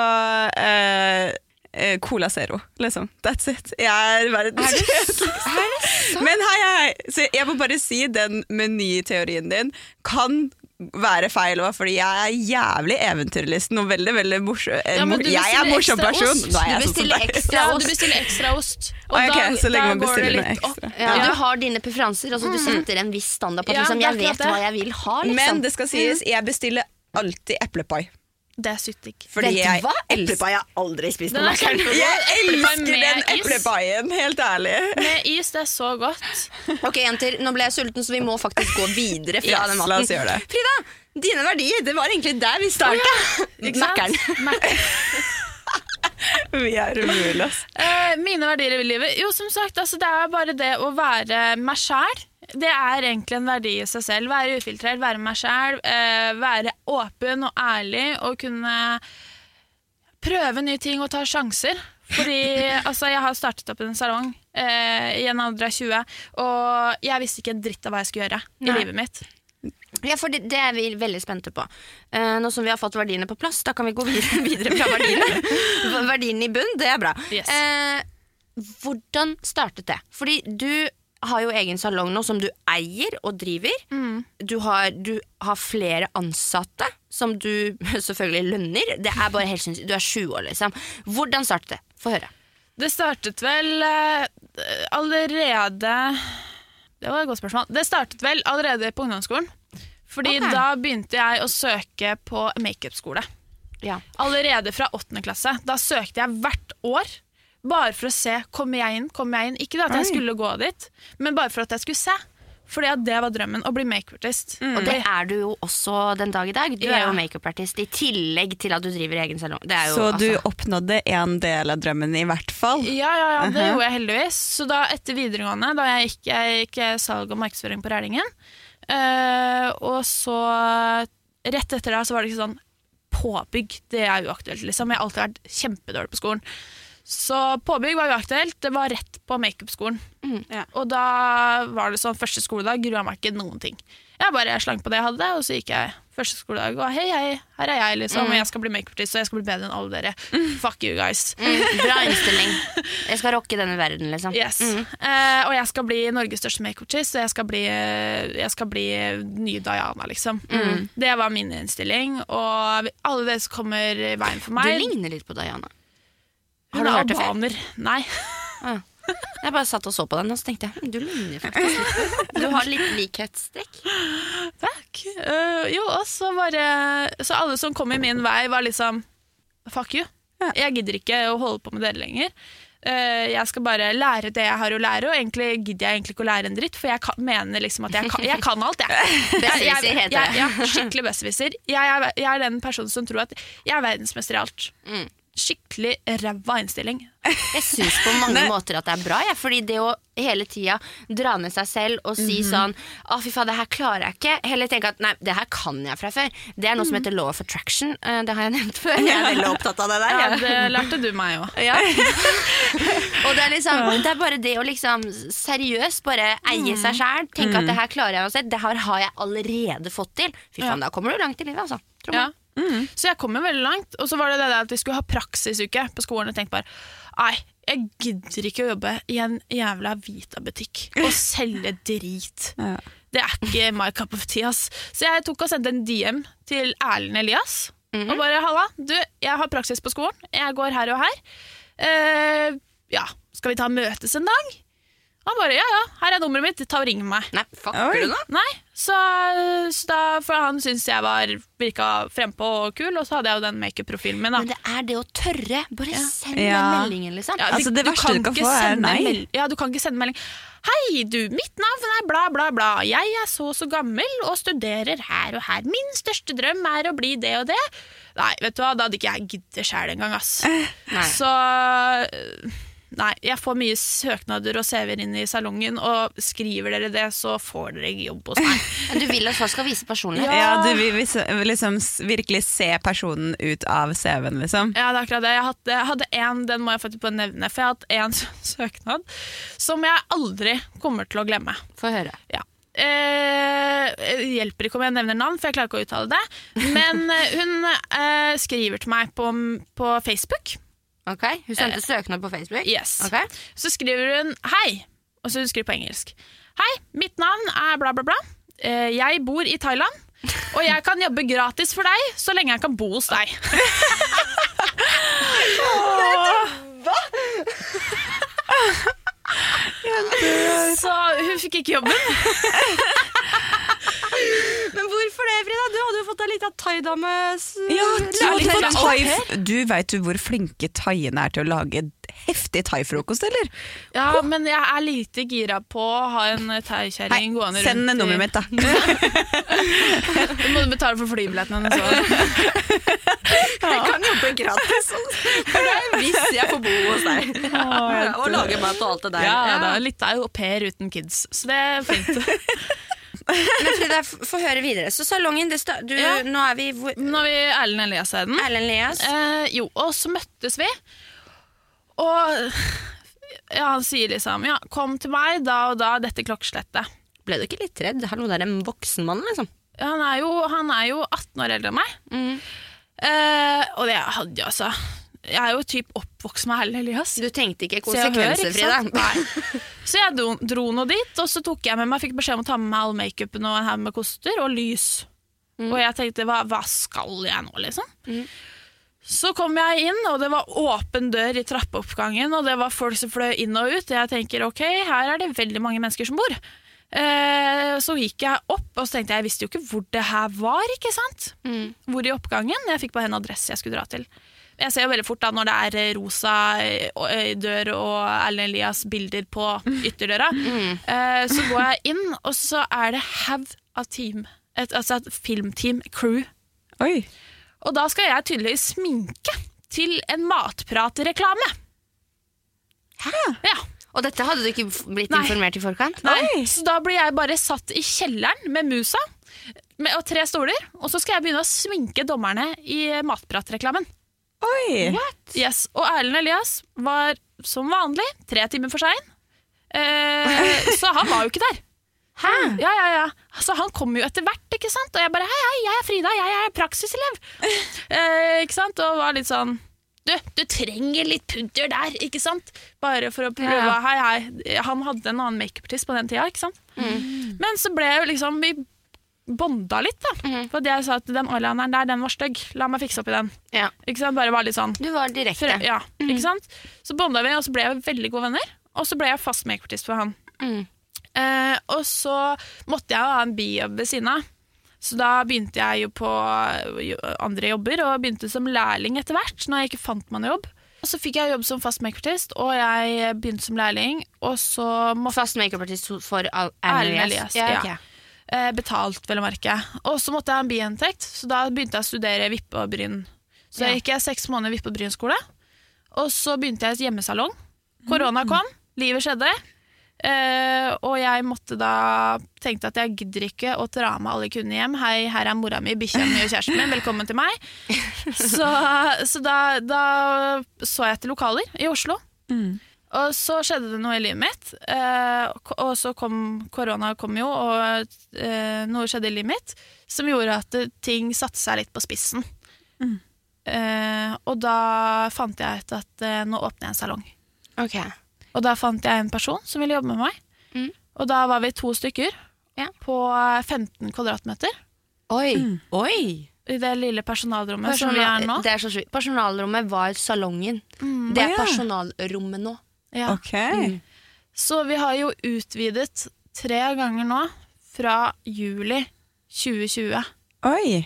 eh, eh, Cola Zero, liksom. That's it. Jeg er verdens kjedeligste. Men hei, hei. Så jeg må bare si den menyteorien din kan være feil òg, fordi jeg er jævlig eventyrlysten og veldig veldig morsom. Ja, jeg er en morsom person. Er Du jeg sånn bestiller deg. ekstra Ja, du bestiller ekstra ost. Og Ok, da, så lenge da går det litt opp. Ja, Ja. Du har dine preferanser, altså du setter en viss standard på at Ja, liksom, jeg vet hva jeg vil ha. Liksom. Men det skal sies, jeg bestiller alltid eplepai. Det er syttig. Fordi Vent, jeg hva? Eplepai har jeg aldri spist på Den er Mækkern. Jeg elsker den eplepaien, helt ærlig. Med is, det er så godt. Ok, jenter, nå ble jeg sulten, så vi må faktisk gå videre fra Yes, den la oss gjøre det. Frida, dine verdier, det var egentlig der vi starta. Mækkern. Mækkern. Vi er umulige, ass. Uh, mine verdier i livet? Jo, som sagt, altså, det er bare det å være meg sjæl. Det er egentlig en verdi i seg selv. Være ufiltrert, være meg sjæl. Eh, være åpen og ærlig og kunne prøve nye ting og ta sjanser. Fordi altså, jeg har startet opp en salong eh, i en alder av 20, og jeg visste ikke en dritt av hva jeg skulle gjøre i livet mitt. Ja, for det, det er vi veldig spente på. Uh, nå som vi har fått verdiene på plass, da kan vi gå videre, videre fra verdiene. verdiene i bunn, det er bra. Yes. Uh, hvordan startet det? Fordi du har jo egen salong nå som du eier og driver. Du, har, du har flere ansatte som du selvfølgelig lønner. Det er bare helt sinnssykt. Du er sju år, liksom. Hvordan startet det? Få høre. Det startet vel eh, allerede Det var et godt spørsmål. Det startet vel allerede på ungdomsskolen. Fordi okay. da begynte jeg å søke på makeupskole. Ja. Allerede fra åttende klasse. Da søkte jeg hvert år. Bare for å se kommer jeg inn, kommer jeg inn. Ikke at jeg skulle gå dit, men bare for at jeg skulle se. Fordi at det var drømmen, å bli makeupartist. Og det er du jo også den dag i dag. Du er Ja. jo makeupartist i tillegg til at du driver egen salong. Det er jo, Så du altså, oppnådde en del av drømmen, i hvert fall. Ja, ja, ja, det gjorde jeg heldigvis. Så da etter videregående, da jeg gikk, jeg gikk salg og markedsføring på Rælingen, øh, og så rett etter det så var det ikke sånn påbygg, det er uaktuelt liksom. Jeg har alltid vært kjempedårlig på skolen. Så påbygg var uaktuelt, det var rett på makeupskolen. Mm. Ja. Og da var det sånn første skoledag, grua meg ikke noen ting. Jeg bare slang på det jeg hadde, og så gikk jeg første skoledag og hei, hei, her er jeg, liksom, og jeg skal bli makeupartist, og jeg skal bli bedre enn alle dere. Fuck you guys. mm, bra innstilling. Jeg skal rocke denne verden, liksom. Yes. Mm. Eh, og jeg skal bli Norges største makeupartist, og jeg skal bli, jeg skal bli nye Diana, liksom. Mm. Det var min innstilling, og alle dere som kommer i veien for meg Du ligner litt på Diana. Har Hun du er hørt det før? albaner. Nei. Jeg bare satt og så på den, og så tenkte jeg du ligner faktisk litt. Du har litt likhetstrekk. Takk. Uh, jo, og så bare Så alle som kom i min vei, var liksom Fuck you. Jeg gidder ikke å holde på med dere lenger. Uh, jeg skal bare lære det jeg har å lære, og egentlig gidder jeg egentlig ikke å lære en dritt, for jeg kan, mener liksom at jeg kan, jeg kan alt, jeg. Jeg- det. jeg- Ja, skikkelig besserwisser. Jeg, er- jeg er den personen som tror at jeg er verdensmester i alt. Mm. Skikkelig ræva innstilling. Jeg syns på mange måter at det er bra, jeg, fordi det å hele tida dra ned seg selv og si sånn 'Å, fy faen, det her klarer jeg ikke', heller tenke at 'nei, det her kan jeg fra før'. Det er noe som heter law of attraction. Eh, Det har jeg nevnt før. Jeg er veldig opptatt av det der. Ja, det lærte du meg òg. Ja. og det er liksom Det er bare det å liksom seriøst bare eie seg sjæl. Tenke at det her klarer jeg å se. Det her har jeg allerede fått til. Fy faen, da kommer du langt i livet, altså. Tror Ja. Meg. Så jeg kom jo veldig langt. Og så var det det at vi skulle ha praksisuke på skolen. Og tenkte bare Nei, jeg gidder ikke å jobbe i en jævla Vita-butikk og selge drit. Ja. Det er ikke my cup of tea, ass. Så jeg tok og sendte en DM til Erlend Elias. Og bare 'halla, du, jeg har praksis på skolen. Jeg går her og her. Uh, ja, skal vi ta møtes en dag? Han bare 'ja ja, her er nummeret mitt, ta og ring meg'. Nei, fucker du nå? Nei, så, så da, for han syntes jeg var virka frempå og kul, og så hadde jeg jo den makeup-profilen min. da. Men det er det å tørre. Bare send den Ja. meldingen, liksom. Ja, Altså, det verste du kan få er nei. Ja, du kan ikke sende melding. Hei, du, mitt navn er bla, bla, bla. Jeg er så og så gammel og studerer her og her. Min største drøm er å bli det og det. Nei, vet du hva, da hadde ikke jeg giddet sjæl engang, ass. Nei. Så Nei, jeg får mye søknader og CV-er inn i salongen, og skriver dere det, så får dere jobb hos meg. Du vil at folk skal vise personlighet. Ja, du vil liksom virkelig se personen ut av CV-en, liksom. Ja, det er akkurat det. Jeg hadde, jeg hadde en, den må jeg faktisk bare nevne, for jeg har hatt en søknad som jeg aldri kommer til å glemme. Få høre. Ja. Eh, hjelper ikke om jeg nevner navn, for jeg klarer ikke å uttale det. Men eh, hun eh, skriver til meg på, på Facebook. Ok, Hun sendte søknad på Facebook? Yes. Okay. Så skriver hun 'hei', og så hun skriver på engelsk. 'Hei, mitt navn er bla, bla, bla. Eh, jeg bor i Thailand. Og jeg kan jobbe gratis for deg så lenge jeg kan bo hos deg. Hva? Så hun fikk ikke jobben. Men hvorfor det, Frida? Du hadde jo fått deg litt av thaidame. Ja, du, Ja, thai, du veit jo hvor flinke thaiene er til å lage heftig thaifrokost, eller? Ja, men jeg er lite gira på å ha en thaikjerring gående rundt. send nummeret mitt, da. Du må du betale for flybilletten hennes òg. Jeg kan jobbe gratis hvis jeg får bo hos deg. og lage mat og alt det der. Ja, da, litt au pair uten kids, så det er fint. Men Frida, få høre videre. Så salongen, det sta du, Ja. nå er vi hvor Nå er vi Erlend Eliassen. Erlend Elias. Eh, jo, og så møttes vi. Og ja, han sier liksom ja, 'kom til meg da og da, dette klokkeslettet'. Ble du ikke litt redd? Hallo, det er en voksen mann, liksom. Han er jo, han er jo 18 år eldre enn meg. Mm. Eh, og det hadde jo altså Jeg er jo typ oppvokst med Erlend Elias. Du tenkte ikke konsekvenser, Frida. Så jeg dro, dro nå dit, og så tok jeg med meg, fikk beskjed om å ta med meg all makeupen og en haug med koster og lys. Og jeg tenkte hva, hva skal jeg nå, liksom? Så kom jeg inn, og det var åpen dør i trappeoppgangen, og det var folk som fløy inn og ut. Og jeg tenker ok, her er det veldig mange mennesker som bor. Eh, så gikk jeg opp, og så tenkte jeg jeg visste jo ikke hvor det her var, ikke sant? Mm. Hvor i oppgangen? Jeg fikk bare en adresse jeg skulle dra til. Jeg ser jo veldig fort da når det er eh, rosa eh, dør og Erlend Elias bilder på ytterdøra. Eh, så går jeg inn, og så er det haug av team. Et, altså et filmteam, crew. Oi. Og da skal jeg tydeligvis sminke til en matpratreklame. Hæ? Ja. Og dette hadde du ikke blitt Nei. informert i forkant? Nei. Så da blir jeg bare satt i kjelleren med musa med, og tre stoler, og så skal jeg begynne å sminke dommerne i matpratreklamen. Oi. Yes. Og Erlend Elias var som vanlig tre timer for sein. Eh, så han var jo ikke der. Hæ? Ja, ja, ja. Så han kom jo etter hvert, ikke sant? Og jeg bare hei, hei, jeg er Frida, jeg er praksiselev. Eh, ikke sant? Og var litt sånn du, du trenger litt pudder der, ikke sant? Bare for å prøve. Ja. Hei, hei. Han hadde en annen makeupartist på den tida, ikke sant? Men så ble jo liksom Vi bonda litt, da. For jeg sa at den oilineren der, den var stygg. La meg fikse opp i den. Ja. Ikke sant? Bare var litt sånn Du var direkte. Frø- Ja, ikke sant? Så bonda vi, og så ble jeg veldig gode venner. Og så ble jeg fast makeupartist for han. Mm. Eh, og så måtte jeg jo ha en bijobb ved siden av. Så da begynte jeg jo på andre jobber, og begynte som lærling etter hvert, når jeg ikke fant meg noe jobb. Og så fikk jeg jobb som fast makeupartist, og jeg begynte som lærling, og så måtte Fast makeupartist for Erlend Elias, Ja, Ja, ja. Eh, betalt, vel å merke. Og så måtte jeg ha en biinntekt, så da begynte jeg å studere vippe og bryn. Så Ja. jeg gikk jeg seks måneder vippe og brynskole, og så begynte jeg hjemmesalong. Korona kom, livet skjedde, Uh, og jeg måtte da tenkte at jeg gidder ikke å dra med alle kundene hjem. Hei, her er mora mi, bikkja mi og kjæresten min, velkommen til meg. Så, så da, da så jeg etter lokaler i Oslo. Og så skjedde det noe i livet mitt, eh, og så kom korona kom jo, og eh, noe skjedde i livet mitt som gjorde at ting satte seg litt på spissen. Eh, og da fant jeg ut at eh, nå åpner jeg en salong. Ok. Og da fant jeg en person som ville jobbe med meg. Mm. Og da var vi to stykker Ja. på eh, 15 kvadratmeter Oi. Oi. i det lille personalrommet som vi er nå. Det er så sjukt. Personalrommet var salongen. Mm. Det er personalrommet nå. Ja. Ok. Så vi har jo utvidet tre ganger nå, fra juli 2020 Oi.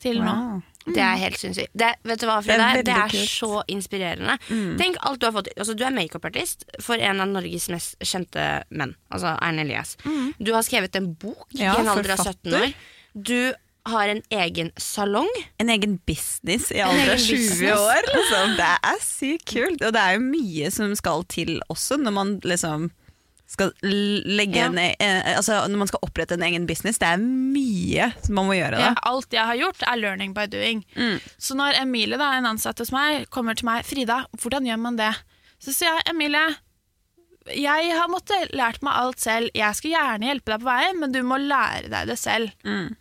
til nå. Wow. Det er helt sinnssykt. Det, vet du hva, Det er Det er. Mm. så inspirerende. Tenk alt Du har fått altså, Du er makeupartist for en av Norges mest kjente menn. Altså Erne Elias. Du har skrevet en bok Ja, i en alder av 17 år. Du har en egen salong. En egen business i alder av 20 år. Liksom. Det er sykt kult. Og det er jo mye som skal til også, når man liksom skal legge Ja. en, eh, altså når man skal opprette en egen business. Det er mye som man må gjøre. Ja, alt jeg har gjort, er learning by doing. Mm. Så når Emilie, da, en ansatt hos meg, kommer til meg 'Frida, hvordan gjør man det?' Så sier jeg 'Emilie, jeg har måttet lært meg alt selv. Jeg skal gjerne hjelpe deg på veien, men du må lære deg det selv.' Mm.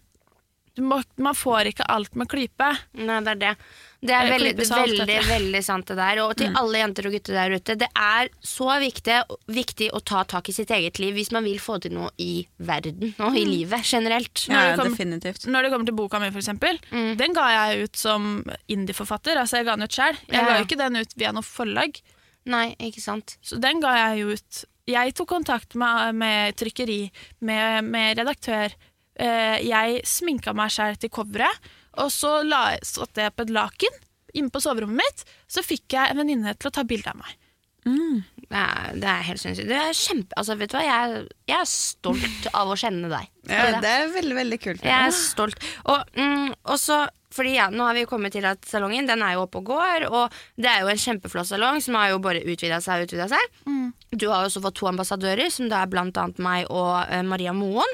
Du må, man får ikke alt med klype. Nei, det er det. Det er veldig, veldig, er veldig, veldig sant det der. Og til alle jenter og gutter der ute, det er så viktig, viktig å ta tak i sitt eget liv hvis man vil få til noe i verden og i livet generelt. Ja, Når det kommer- definitivt. Når det kommer til boka mi, for eksempel, den ga jeg ut som indie-forfatter. Altså, jeg ga den ut sjøl. Jeg Ja. ga ikke den ut via noe forlag. Nei, ikke sant. Så den ga jeg jo ut. Jeg tok kontakt med, med trykkeri, med, med redaktør. Eh, jeg sminka meg sjæl til coveret, og så la, satte jeg på et laken inne på soverommet mitt. Så fikk jeg en venninne til å ta bilde av meg. Det er, det er helt sinnssykt. Det er kjempe... Altså, vet du hva? Jeg, er- jeg er stolt av å kjenne deg. Ja, det er veldig, veldig kult. Jeg er stolt. Og mm, også fordi ja, Nå har vi kommet til at salongen den er jo oppe og går, og det er jo en kjempeflott salong som har jo bare utvida seg og utvida seg. Du har jo også fått to ambassadører, som da er blant annet meg og uh, Maria Moen.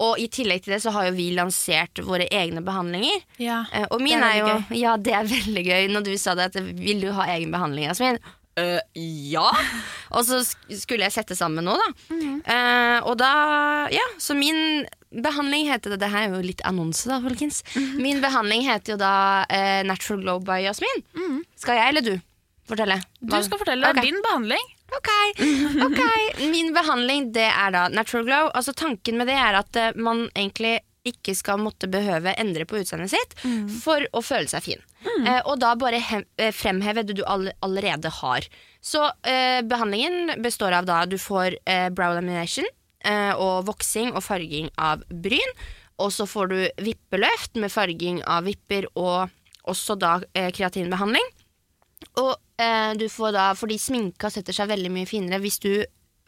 Og i tillegg til det så har jo vi lansert våre egne behandlinger. Ja, Eh, og min er er, jo gøy. Ja, det er veldig gøy. Når du sa det at vil du ha egen behandling, Jasmin? Uh, ja. Og så skulle jeg sette sammen noe, da. Eh, og da Ja, så min behandling heter det Det her er jo litt annonse, da, folkens. Min behandling heter jo da uh, Natural Glow by Jasmin. Skal jeg eller du fortelle? Du skal fortelle Okay. din behandling. Ok, ok. Min behandling det er da Natural Glow. Altså Tanken med det er at eh, man egentlig ikke skal måtte behøve endre på utseendet sitt for å føle seg fin. Eh, og da bare hem- eh, fremheve det du all allerede har. Så eh, behandlingen består av da du får brow lamination eh, og voksing og farging av bryn. Og så får du vippeløft med farging av vipper og også da eh, kreatinbehandling. Og eh, du får da, fordi sminka setter seg veldig mye finere hvis du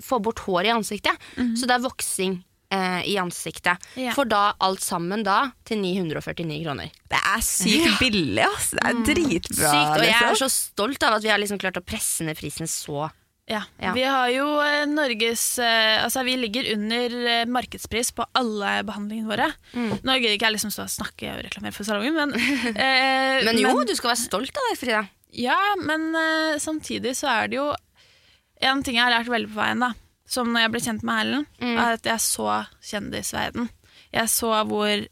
får bort hår i ansiktet. Så det er voksing eh, i ansiktet. Ja. For da alt sammen da til 949 kroner. Det er sykt billig, ass. Det er dritbra. Sykt, og jeg er liksom. så stolt av at vi har liksom klart å presse ned prisen så. Ja. Ja. Vi har jo eh, Norges eh, Altså, vi ligger under eh, markedspris på alle behandlingene våre. Mm. Nå gidder ikke jeg liksom stå og snakke og reklamere for salongen, men eh, Men jo, du skal være stolt av det, Frida. Ja, men eh, samtidig så er det jo En ting jeg har lært veldig på veien, da, som når jeg ble kjent med Erlend, Mm. er at jeg så kjendisverden. Jeg så hvor,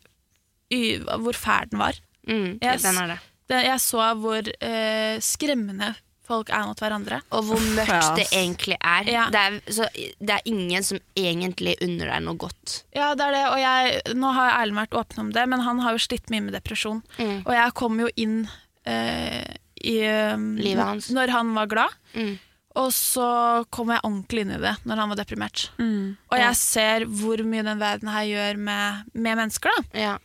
y- hvor fæl den var. Mm, Yes. Den er det. Det, jeg så hvor eh, skremmende folk er mot hverandre. Og hvor ja, mørkt det ass. egentlig er. Ja. Det, er så, det er ingen som egentlig unner deg noe godt. Ja, det er det, og jeg, nå har Erlend vært åpen om det, men han har jo slitt mye med depresjon. Mm. Og jeg kom jo inn eh, i um, Livet hans. Når han var glad, Mm. og så kom jeg ordentlig inn i det når han var deprimert. Mm. Og Ja. jeg ser hvor mye den verden her gjør med, med mennesker. da. Ja.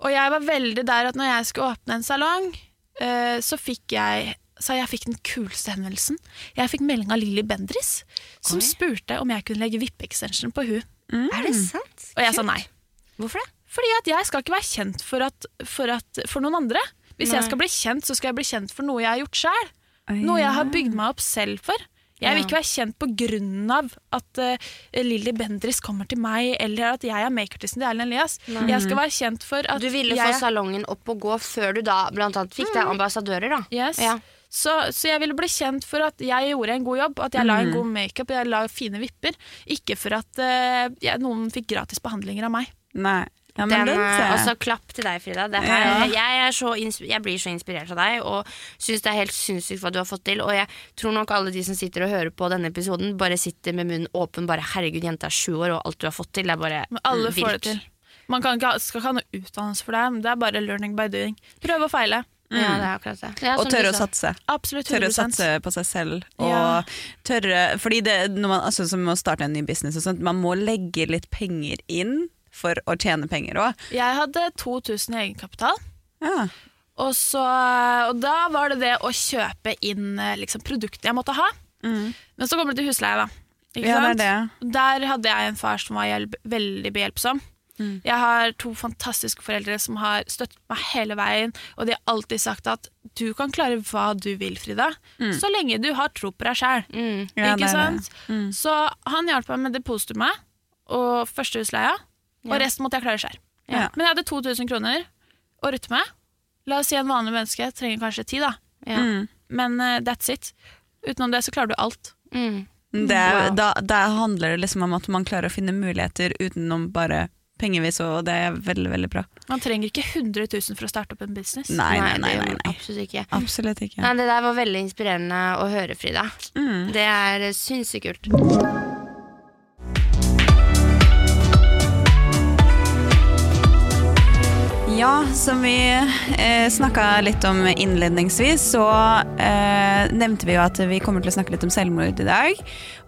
Og jeg var veldig der at når jeg skulle åpne en salong, uh, så fikk jeg så jeg fikk den kuleste henvendelsen. Jeg fikk melding av Lilly Bendris, som Oi. spurte om jeg kunne legge vippe-extension på hun. Er det sant? Og jeg sa nei. Hvorfor det? Fordi at jeg skal ikke være kjent for, at, for, at, for noen andre. Hvis Nei. jeg skal bli kjent, så skal jeg bli kjent for noe jeg har gjort sjøl. Noe jeg har bygd meg opp selv for. Jeg vil ikke være kjent på grunn av at uh, Lilly Bendris kommer til meg, eller at jeg er makeartisten til Erlend Elias. Jeg skal være kjent for at Du ville jeg få salongen opp og gå før du da blant annet fikk deg ambassadører, da. Yes. Ja. Så, så jeg ville bli kjent for at jeg gjorde en god jobb, at jeg la en god makeup, jeg la fine vipper. Ikke for at uh, jeg, noen fikk gratis behandlinger av meg. Nei. Ja, men Den, den ser jeg. altså, klapp til deg, Frida. Det her, Ja. jeg, er så, jeg blir så inspirert av deg og syns det er helt sinnssykt hva du har fått til. Og jeg tror nok alle de som sitter og hører på denne episoden, bare sitter med munnen åpen. Bare 'herregud, jenta er sju år, og alt du har fått til', det er bare Men alle vilt. får det til. Man kan ikke, skal ikke ha noe utdannelse for det, men det er bare learning by doing. Prøve og feile. Ja, det er akkurat det. Ja, Og tørre å satse. Absolutt Tørre å satse på seg selv. Og Ja. tørre Fordi det, når man, altså, som å starte en ny business og sånt, man må legge litt penger inn for å tjene penger òg. Jeg hadde 2000 i egenkapital. Ja. Og, så, og da var det det å kjøpe inn eh, liksom, produktene jeg måtte ha. Men så kommer det til husleie, da. Ikke ja, sant? det er det. Der hadde jeg en far som var hjelp, veldig behjelpsom. Mm. Jeg har to fantastiske foreldre som har støttet meg hele veien, og de har alltid sagt at du kan klare hva du vil, Frida, så lenge du har tro på deg sjæl. Mm. Ja, sant? Så han hjalp meg med depositumet og første husleia, og resten måtte jeg klare sjøl. Ja. Men jeg hadde 2000 kroner å rutte med. La oss si en vanlig menneske trenger kanskje ti, da. Ja. Mm. Men uh, that's it. Utenom det så klarer du alt. Mm. Det er, Wow. da, da handler det liksom om at man klarer å finne muligheter utenom bare pengevis, og det er veldig, veldig bra. Man trenger ikke 100 000 for å starte opp en business. Nei, nei, nei. nei, nei. Absolutt ikke. Absolutt ikke. Nei, det der var veldig inspirerende å høre, Frida. Mm. Det er sinnssykt kult. Ja, som vi eh, snakka litt om innledningsvis, så eh, nevnte vi jo at vi kommer til å snakke litt om selvmord i dag.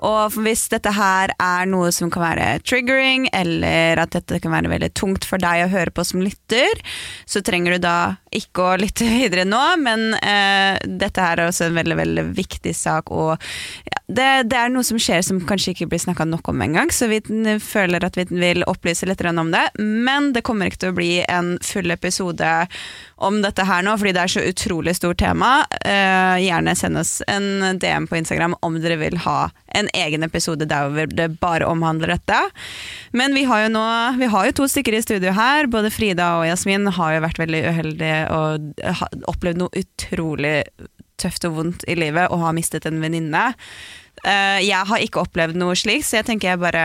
Og hvis dette her er noe som kan være triggering, eller at dette kan være veldig tungt for deg å høre på som lytter, så trenger du da ikke å lytte videre nå, men eh, dette her er også en veldig, veldig viktig sak. Og ja, det, det er noe som skjer som kanskje ikke blir snakka nok om engang, så vi føler at vi vil opplyse litt om det. Men det kommer ikke til å bli en full episode om dette her nå, fordi det er så utrolig stort tema. Uh, gjerne send oss en DM på Instagram om dere vil ha en egen episode der det bare omhandler dette. Men vi har jo nå Vi har jo to stykker i studio her. Både Frida og Jasmin har jo vært veldig uheldige og opplevd noe utrolig tøft og vondt i livet og har mistet en venninne. Eh, jeg har ikke opplevd noe slikt, så jeg tenker jeg bare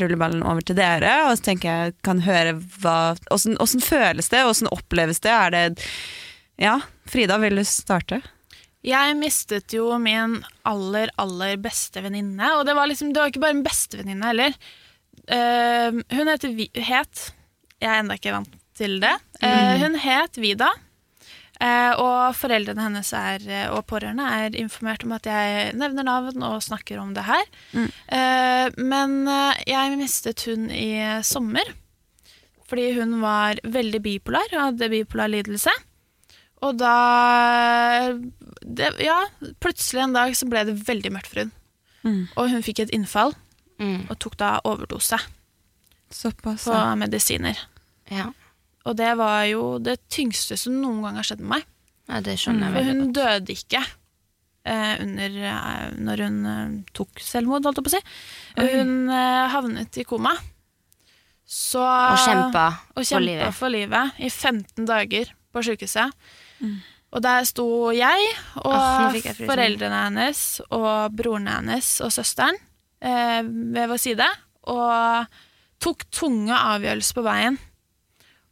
ruller ballen over til dere. Og så tenker jeg kan høre hva Åssen føles det, åssen oppleves det? Er det Ja, Frida, vil du starte? Jeg mistet jo min aller, aller beste venninne. Og det var, liksom, det var ikke bare min beste venninne heller. Uh, hun heter Vi het Jeg er ennå ikke vant til det. Uh, hun het Vida. Eh, og foreldrene hennes er, eh, og pårørende er informert om at jeg nevner navn og snakker om det her. Eh, men jeg mistet hun i sommer. Fordi hun var veldig bipolar og hadde bipolar lidelse. Og da det, Ja, plutselig en dag så ble det veldig mørkt for hun. Mm. Og hun fikk et innfall Mm. og tok da overdose Såpass. på medisiner. Ja. Og det var jo det tyngste som noen gang har skjedd med meg. ja, det skjønner jeg For veldig hun døde ikke eh, under, eh, når hun eh, tok selvmord, holdt jeg på å si. Hun eh, havnet i koma. Så, Og kjempa og for kjempa livet. for livet i 15 dager på sykehuset. Og der sto jeg og Åh, nå fikk jeg frysninger. foreldrene hennes og broren hennes og søsteren eh, ved vår side og tok tunge avgjørelser på veien.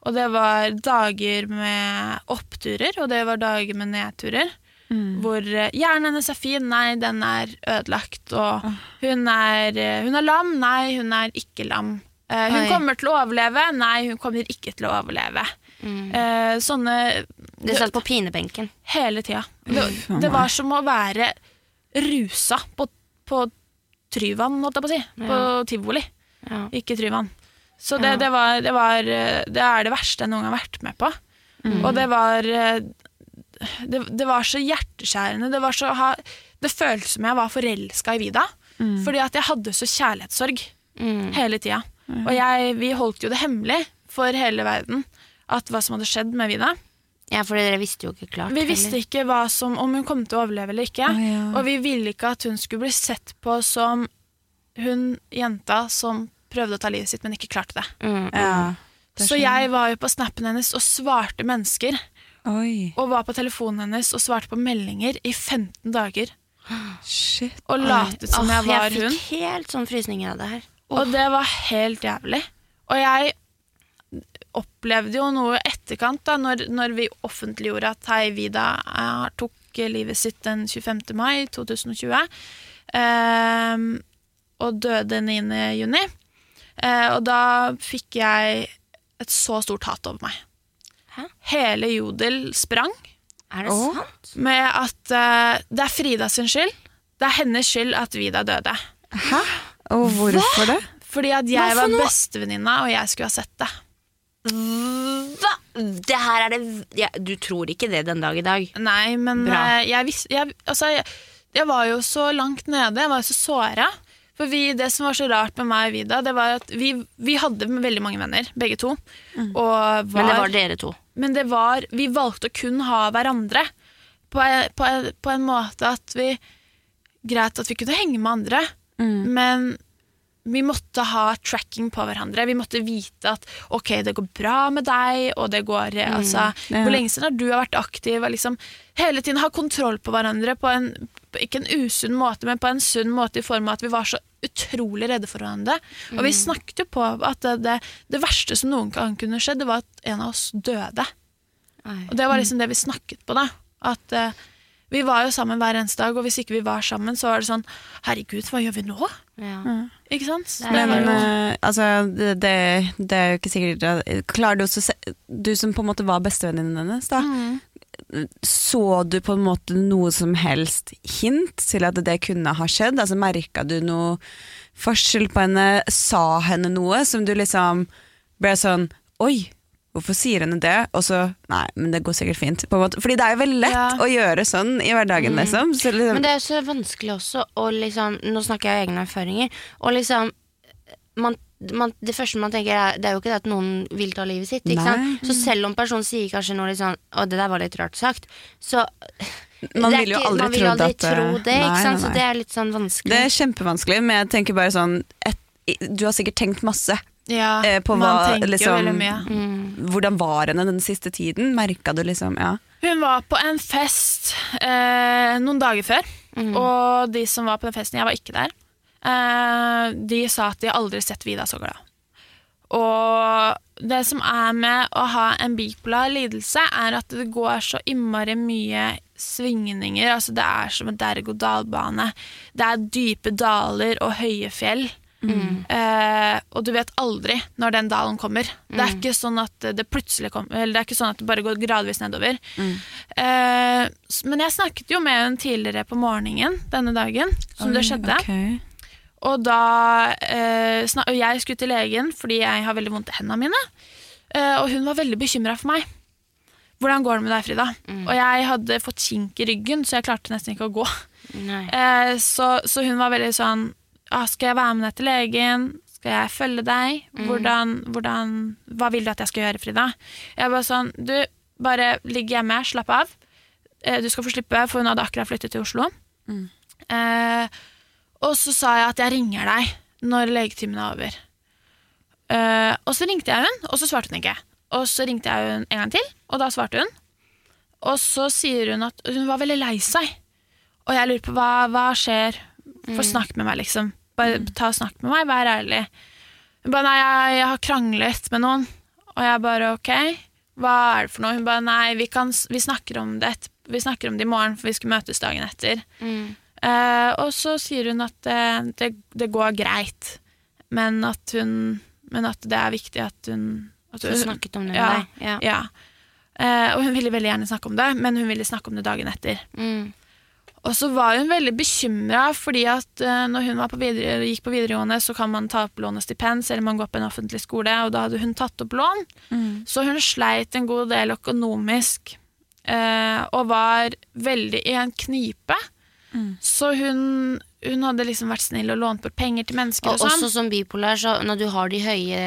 Og det var dager med oppturer, og det var dager med nedturer. Mm. Hvor eh, hjernen hennes er fin, nei, den er ødelagt. Og hun er, eh, hun er lam, nei, hun er ikke lam. Uh, hun Oi. kommer til å overleve, nei, hun kommer ikke til å overleve. Mm. Uh, sånne Du satt på pinebenken. hele tida. Det, det var som å være rusa på, på Tryvann, holdt jeg på å si. På tivoli, Ja. ikke Tryvann. Så det, det, var, det, var, eh, det er det verste jeg noen gang har vært med på. Mm. Og det var eh, det, det var så hjerteskjærende. Det, var så, det føltes som jeg var forelska i Vida. Fordi at jeg hadde så kjærlighetssorg Mm. hele tida. Og jeg, vi holdt jo det hemmelig for hele verden at hva som hadde skjedd med Vida. ja, for dere visste jo ikke klart. Vi visste ikke som, om hun kom til å overleve eller ikke. Oh, ja. Og vi ville ikke at hun skulle bli sett på som hun jenta som prøvde å ta livet sitt, men ikke klarte det. Mm. Ja, det Så jeg var jo på snappen hennes og svarte mennesker. Oi, Og var på telefonen hennes og svarte på meldinger i 15 dager. shit. Og latet som jeg var hun. Jeg hun. fikk helt sånn frysninger av det her. Og det var helt jævlig. Og jeg opplevde jo noe i etterkant, da, når, når vi offentliggjorde at hei, Vida jeg tok livet sitt den 25. mai 2020. Um, og døde 9. juni. Eh, og da fikk jeg et så stort hat over meg. Hæ? Hele Jodel sprang Er det Åh. sant? med at uh, det er Frida sin skyld. Det er hennes skyld at Vida døde. Hæ? Og hvorfor det? Fordi at Hva jeg for var bestevenninna, og jeg skulle ha sett det. Hva? Det her er det ja, Du tror ikke det den dag i dag? Nei, men Bra. eh, jeg, visste jeg, altså, jeg, jeg var jo så langt nede, jeg var jo så såra. For vi, det som var så rart med meg og Vida, det var at vi, vi hadde veldig mange venner, begge to. Og var, Men det var dere to. men det var Vi valgte å kun ha hverandre. På, på, en- på en måte at vi Greit at vi kunne henge med andre, Mm. men vi måtte ha tracking på hverandre. Vi måtte vite at ok, det går bra med deg, og det går mm, altså, ja. Hvor lenge siden har du vært aktiv? Og liksom hele tiden ha kontroll på hverandre på en ikke en usunn måte, men på en sunn måte i form av at vi var så utrolig redde for hverandre. Og vi snakket jo på at det, det, det verste som noen gang kunne skjedd, det var at en av oss døde. Ai. Og det var liksom det vi snakket på, da. At uh, vi var jo sammen hver eneste dag, og hvis ikke vi var sammen, så var det sånn Herregud, hva gjør vi nå? Ja. Ikke sant? Men eh, altså, det, det, er jo ikke sikkert Klarer du også Du som på en måte var bestevenninnen hennes, da. Mm. Så du på en måte noe som helst hint til at det kunne ha skjedd? Altså Merka du noe forskjell på henne? Sa henne noe som du liksom ble sånn Oi, hvorfor sier henne det? Og så Nei, men det går sikkert fint. På en måte. Fordi det er jo veldig lett Ja. å gjøre sånn i hverdagen, liksom. Så liksom Men det er så vanskelig også å liksom Nå snakker jeg av egne erfaringer. Og liksom man, man, Det første man tenker, er Det er jo ikke det at noen vil ta livet sitt. Ikke Nei. sant? Så selv om personen sier kanskje noe litt sånn Å, det der var litt rart sagt. Så Man vil jo aldri ikke, vil aldri at, tro det, nei, nei, Så det er litt sånn vanskelig. Det er kjempevanskelig, men jeg tenker bare sånn et, Du har sikkert tenkt masse. Ja, eh, på man hva, tenker liksom- jo veldig mye. mm. Hvordan var henne den siste tiden? Merka du liksom Ja. Hun var på en fest eh, noen dager før, Mm. og de som var på den festen, jeg var ikke der, eh, de sa at de aldri sett Vida så glad. Og det som er med å ha en bipolar lidelse, er at det går så innmari mye svingninger. Altså det er som en derg-og-dal-bane. Det er dype daler og høye fjell. Eh, og du vet aldri når den dalen kommer. Det er ikke sånn at det plutselig kommer Eller det er ikke sånn at det bare går gradvis nedover. Eh, men jeg snakket jo med henne tidligere på morgenen denne dagen, som det skjedde. Okay. Og da eh, og Jeg skulle til legen fordi jeg har veldig vondt i hendene mine. Eh, og hun var veldig bekymra for meg. Hvordan går det med deg, Frida? Og jeg hadde fått kink i ryggen, så jeg klarte nesten ikke å gå. Eh, så, så hun var veldig sånn ah, Skal jeg være med deg til legen? Skal jeg følge deg? Hvordan, hvordan, hva vil du at jeg skal gjøre, Frida? Jeg var sånn Du, bare ligg hjemme, slapp av. Eh, du skal få slippe, for hun hadde akkurat flyttet til Oslo. Eh, og så sa jeg at jeg ringer deg når legetimen er over. Eh, og så ringte jeg hun, og så svarte hun ikke. Og så ringte jeg hun en gang til, og da svarte hun. Og så sier hun at hun var veldig lei seg. Og jeg lurer på hva, hva skjer? Få snakk med meg, liksom. Bare ta og snakk med meg, vær ærlig. Hun bare nei, jeg, jeg har kranglet med noen. Og jeg bare ok, hva er det for noe? Hun bare nei, vi, kan, vi, snakker om det vi snakker om det i morgen, for vi skal møtes dagen etter. Mm. Uh, og så sier hun at det, det, det går greit, men at hun Men at det er viktig at hun at hun snakket om det med Ja. deg. Ja. Ja. Uh, og hun ville veldig gjerne snakke om det, men hun ville snakke om det dagen etter. Mm. Og så var hun veldig bekymra, fordi at eh, når hun var på videre, gikk på videregående, så kan man ta opp lån og stipend, selv om man går på en offentlig skole, og da hadde hun tatt opp lån. Så hun sleit en god del økonomisk, eh, og var veldig i en knipe. Så hun, hun hadde liksom vært snill og lånt bort penger til mennesker Og og, sånn. også som bipolar, så når du har de høye,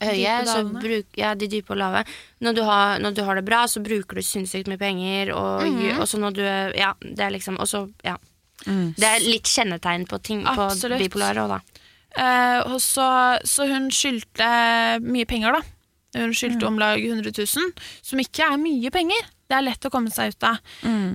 høye Dype så bruk, ja, de dype og lave når du, har, når du har det bra, så bruker du sinnssykt mye penger. Og, Mhm. og så når du Ja, det er liksom og så, ja. Det er litt kjennetegn på ting på bipolare òg, da. Eh, så, så hun skyldte mye penger, da. Hun skyldte om lag 100 000, som ikke er mye penger. Det er lett å komme seg ut av.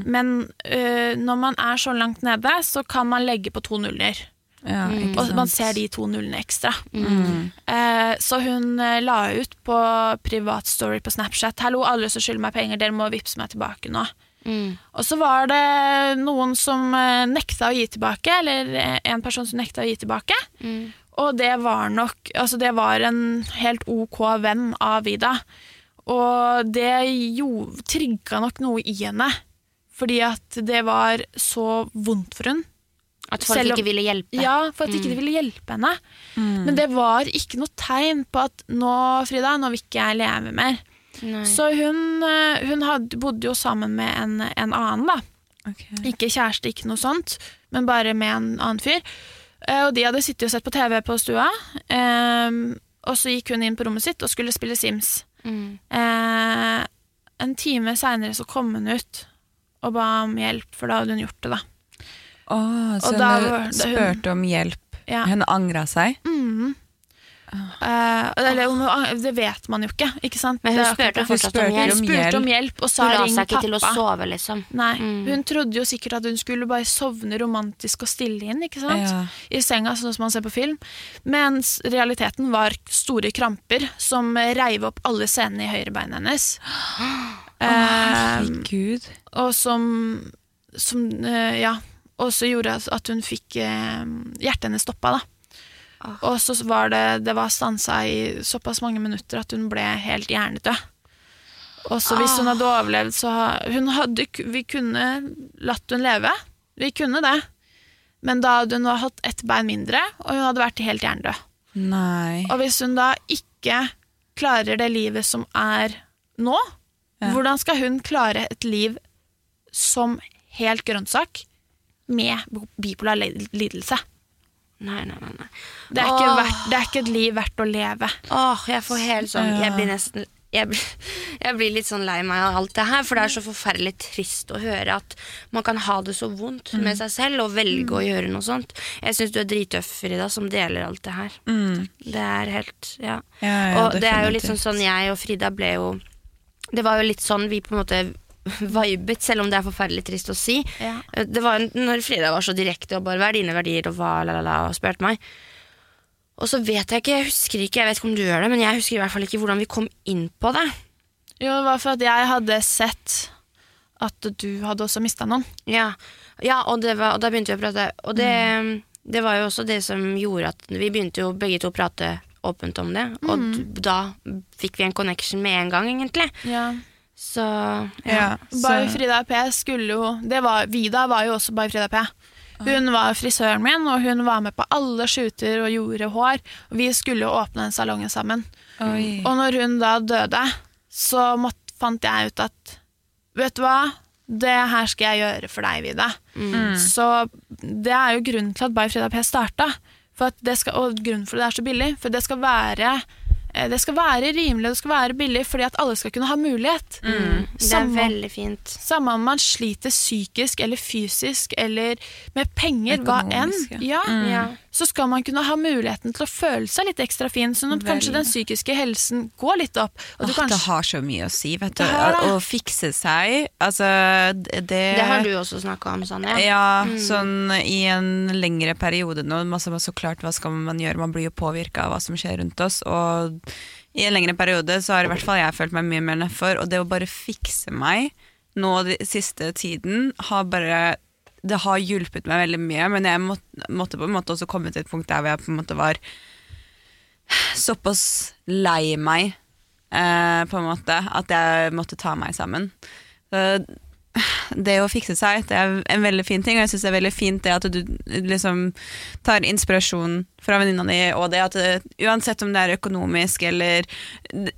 Men uh, når man er så langt nede, så kan man legge på to nuller. Ja, ikke Og man ser de to nullene ekstra. Eh, så hun eh, la ut på privat story på Snapchat 'Hallo, alle som skylder meg penger, dere må vippse meg tilbake nå'. Mm. Og så var det noen som eh, nekta å gi tilbake, eller en person som nekta å gi tilbake. Mm. Og det var nok Altså, det var en helt ok venn av Vida. Og det jo, trigga nok noe i henne. Fordi at det var så vondt for henne. At folk om- ikke ville hjelpe. Ja, for at ikke de ville hjelpe henne. Men det var ikke noe tegn på at nå, Frida, nå vil ikke jeg leve mer. Nei. Så hun, eh, hun hadde, bodde jo sammen med en, en annen, da. Okay. Ikke kjæreste, ikke noe sånt, men bare med en annen fyr. Eh, Og de hadde sittet og sett på TV på stua, eh, og så gikk hun inn på rommet sitt og skulle spille Sims. Mm. Eh, en time seinere så kom hun ut og ba om hjelp, for da hadde hun gjort det, da. Åh, så Og da hun hun- spurte om hjelp Ja. Hun angra seg. Mhm. Eh, eller om det vet man jo ikke, ikke sant? Men hun spurte det. om hjelp. Hun spurte om hjelp og sa Hun ring ikke til å sove, liksom. Nei, Mm. Hun trodde jo sikkert at hun skulle bare sovne romantisk og stille inn ikke sant? Ja. i senga, sånn som man ser på film. Mens realiteten var store kramper som reiv opp alle senene i høyrebeinet hennes. Oh, Herregud. og som, som uh, ja, også gjorde at hun fikk hjertet hennes stoppa. da. Ah. Og så var det, det var stansa i såpass mange minutter at hun ble helt hjernedød. Og så hvis hun hadde overlevd, så hun hadde, Vi kunne latt hun leve. Vi kunne det. Men da hadde hun hatt ett bein mindre, og hun hadde vært helt hjernedød. Nei. Og hvis hun da ikke klarer det livet som er nå, Ja. hvordan skal hun klare et liv som helt grønnsak med bipolar lidelse? Nei, nei, nei. nei. Det er, ikke verdt, det er ikke et liv verdt å leve. Åh, jeg får helt sånn Jeg blir nesten jeg jeg blir litt sånn lei meg av alt det her, for det er så forferdelig trist å høre at man kan ha det så vondt med seg selv og velge å gjøre noe sånt. Jeg syns du er drittøff, Frida, som deler alt det her. Mm. Det er helt Ja. Ja, ja, og det er jo litt sånn, sånn jeg og Frida ble jo Det var jo litt sånn vi på en måte vibet, selv om det er forferdelig trist å si. Ja. Det var når Frida var så direkte og bare 'hva er dine verdier', og hva, la, la, la, og spurte meg. Og så vet jeg ikke, jeg husker ikke, jeg vet ikke om du gjør det, men jeg husker i hvert fall ikke hvordan vi kom inn på det. Jo, det var for at jeg hadde sett at du hadde også mista noen. Ja, ja og, det var, og da begynte vi å prate, og det, det var jo også det som gjorde at vi begynte jo begge to å prate åpent om det, og d- da fikk vi en connection med en gang, egentlig. Ja. Så ja. Ja, Bay Frida P skulle jo det var, Vida var jo også Bay Frida P. Hun var frisøren min, og hun var med på alle shooter og gjorde hår. Og vi skulle jo åpne den salongen sammen. oi. Og når hun da døde, så måtte, fant jeg ut at Vet du hva? Det her skal jeg gjøre for deg, Vida. Mm. Så det er jo grunnen til at By Frida P starta. For at det skal, og grunnen for det er så billig. For det skal være det skal være rimelig og det skal være billig fordi at alle skal kunne ha mulighet. Mm. Det er veldig fint. Samme om man sliter psykisk eller fysisk eller med penger, hva enn, Ja. ja, Ja. Så skal man kunne ha muligheten til å føle seg litt ekstra fin, sånn at kanskje den psykiske helsen går litt opp. Og du Åh, det har så mye å si, vet du. Å fikse seg, altså det Det har du også snakka om, Sanja. Ja, sånn i en lengre periode nå. Masse, så klart, hva skal man gjøre? Man blir jo påvirka av hva som skjer rundt oss. Og i en lengre periode så har i hvert fall jeg følt meg mye mer nedfor. Og det å bare fikse meg nå den siste tiden har bare Det har hjulpet meg veldig mye, men jeg måtte, måtte på en måte også komme til et punkt der hvor jeg på en måte var såpass lei meg, eh, på en måte, at jeg måtte ta meg sammen. Så det å fikse seg det er en veldig fin ting, og jeg syns det er veldig fint det at du liksom tar inspirasjon fra venninna di, og det at det, uansett om det er økonomisk eller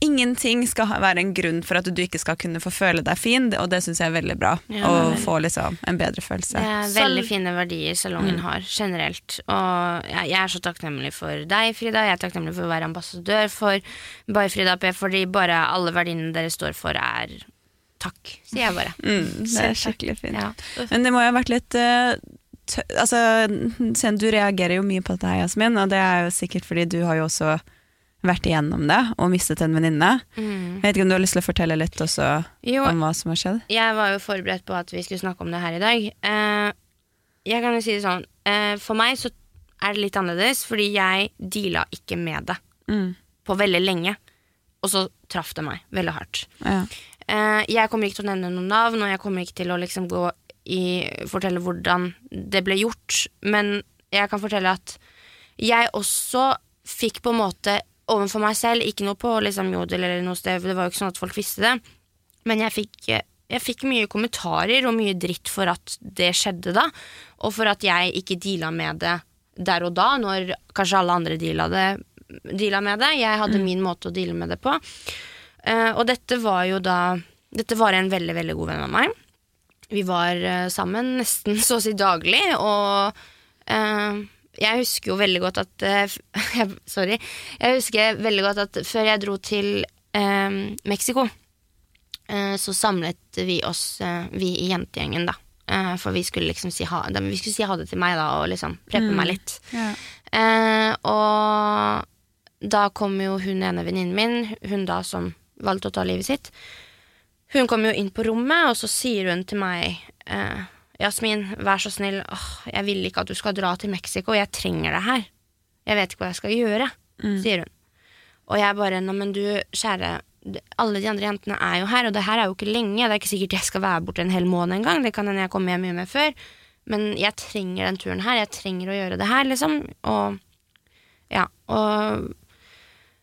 Ingenting skal være en grunn for at du ikke skal kunne få føle deg fin, og det syns jeg er veldig bra. Ja, å er få liksom en bedre følelse. Det er veldig fine verdier salongen Mm. har, generelt. Og jeg, jeg er så takknemlig for deg, Frida. Jeg er takknemlig for å være ambassadør for Bay Frida P, fordi bare alle verdiene dere står for, er takk, sier jeg bare. Mm, det er skikkelig fint. Ja. Men det må jo ha vært litt uh, Altså, du reagerer jo mye på dette, her, Jasmin, og det er jo sikkert fordi du har jo også vært igjennom det og mistet en venninne. Mm. Jeg vet ikke om du har lyst til å fortelle litt også Jo, om hva som har skjedd? jeg var jo forberedt på at vi skulle snakke om det her i dag. Uh, jeg kan jo si det sånn, uh, for meg så er det litt annerledes, fordi jeg deala ikke med det Mm. på veldig lenge. Og så traff det meg veldig hardt. Ja. Eh, jeg kommer ikke til å nevne noen navn, og jeg kommer ikke til å liksom gå i fortelle hvordan det ble gjort, men jeg kan fortelle at jeg også fikk på en måte overfor meg selv, ikke noe på liksom Jodel eller noe sted, det var jo ikke sånn at folk visste det, men jeg fikk, jeg fikk mye kommentarer og mye dritt for at det skjedde da, og for at jeg ikke deala med det der og da, når kanskje alle andre deala, det, deala med det. Jeg hadde min måte å deale med det på. Eh, og dette var jo da Dette var en veldig, veldig god venn av meg. Vi var eh, sammen nesten så å si daglig, og eh, jeg husker jo veldig godt at Sorry. Jeg husker veldig godt at før jeg dro til eh, Mexico, eh, så samlet vi oss, eh, vi i jentegjengen, da. For vi skulle liksom si ha, vi skulle si ha det til meg da, og liksom preppe meg litt. Ja. Og da kom jo hun ene venninnen min, hun da som valgte å ta livet sitt. Hun kom jo inn på rommet, og så sier hun til meg eh, Jasmin, vær så snill, åh, jeg vil ikke at du skal dra til Mexico, jeg trenger det her. Jeg vet ikke hva jeg skal gjøre, sier hun. Og jeg bare, nå men du, kjære, alle de andre jentene er jo her, og det her er jo ikke lenge, det er ikke sikkert jeg skal være borte en hel måned engang, det kan hende jeg kommer hjem mye mer før, men jeg trenger den turen her, jeg trenger å gjøre det her, liksom, og ja, og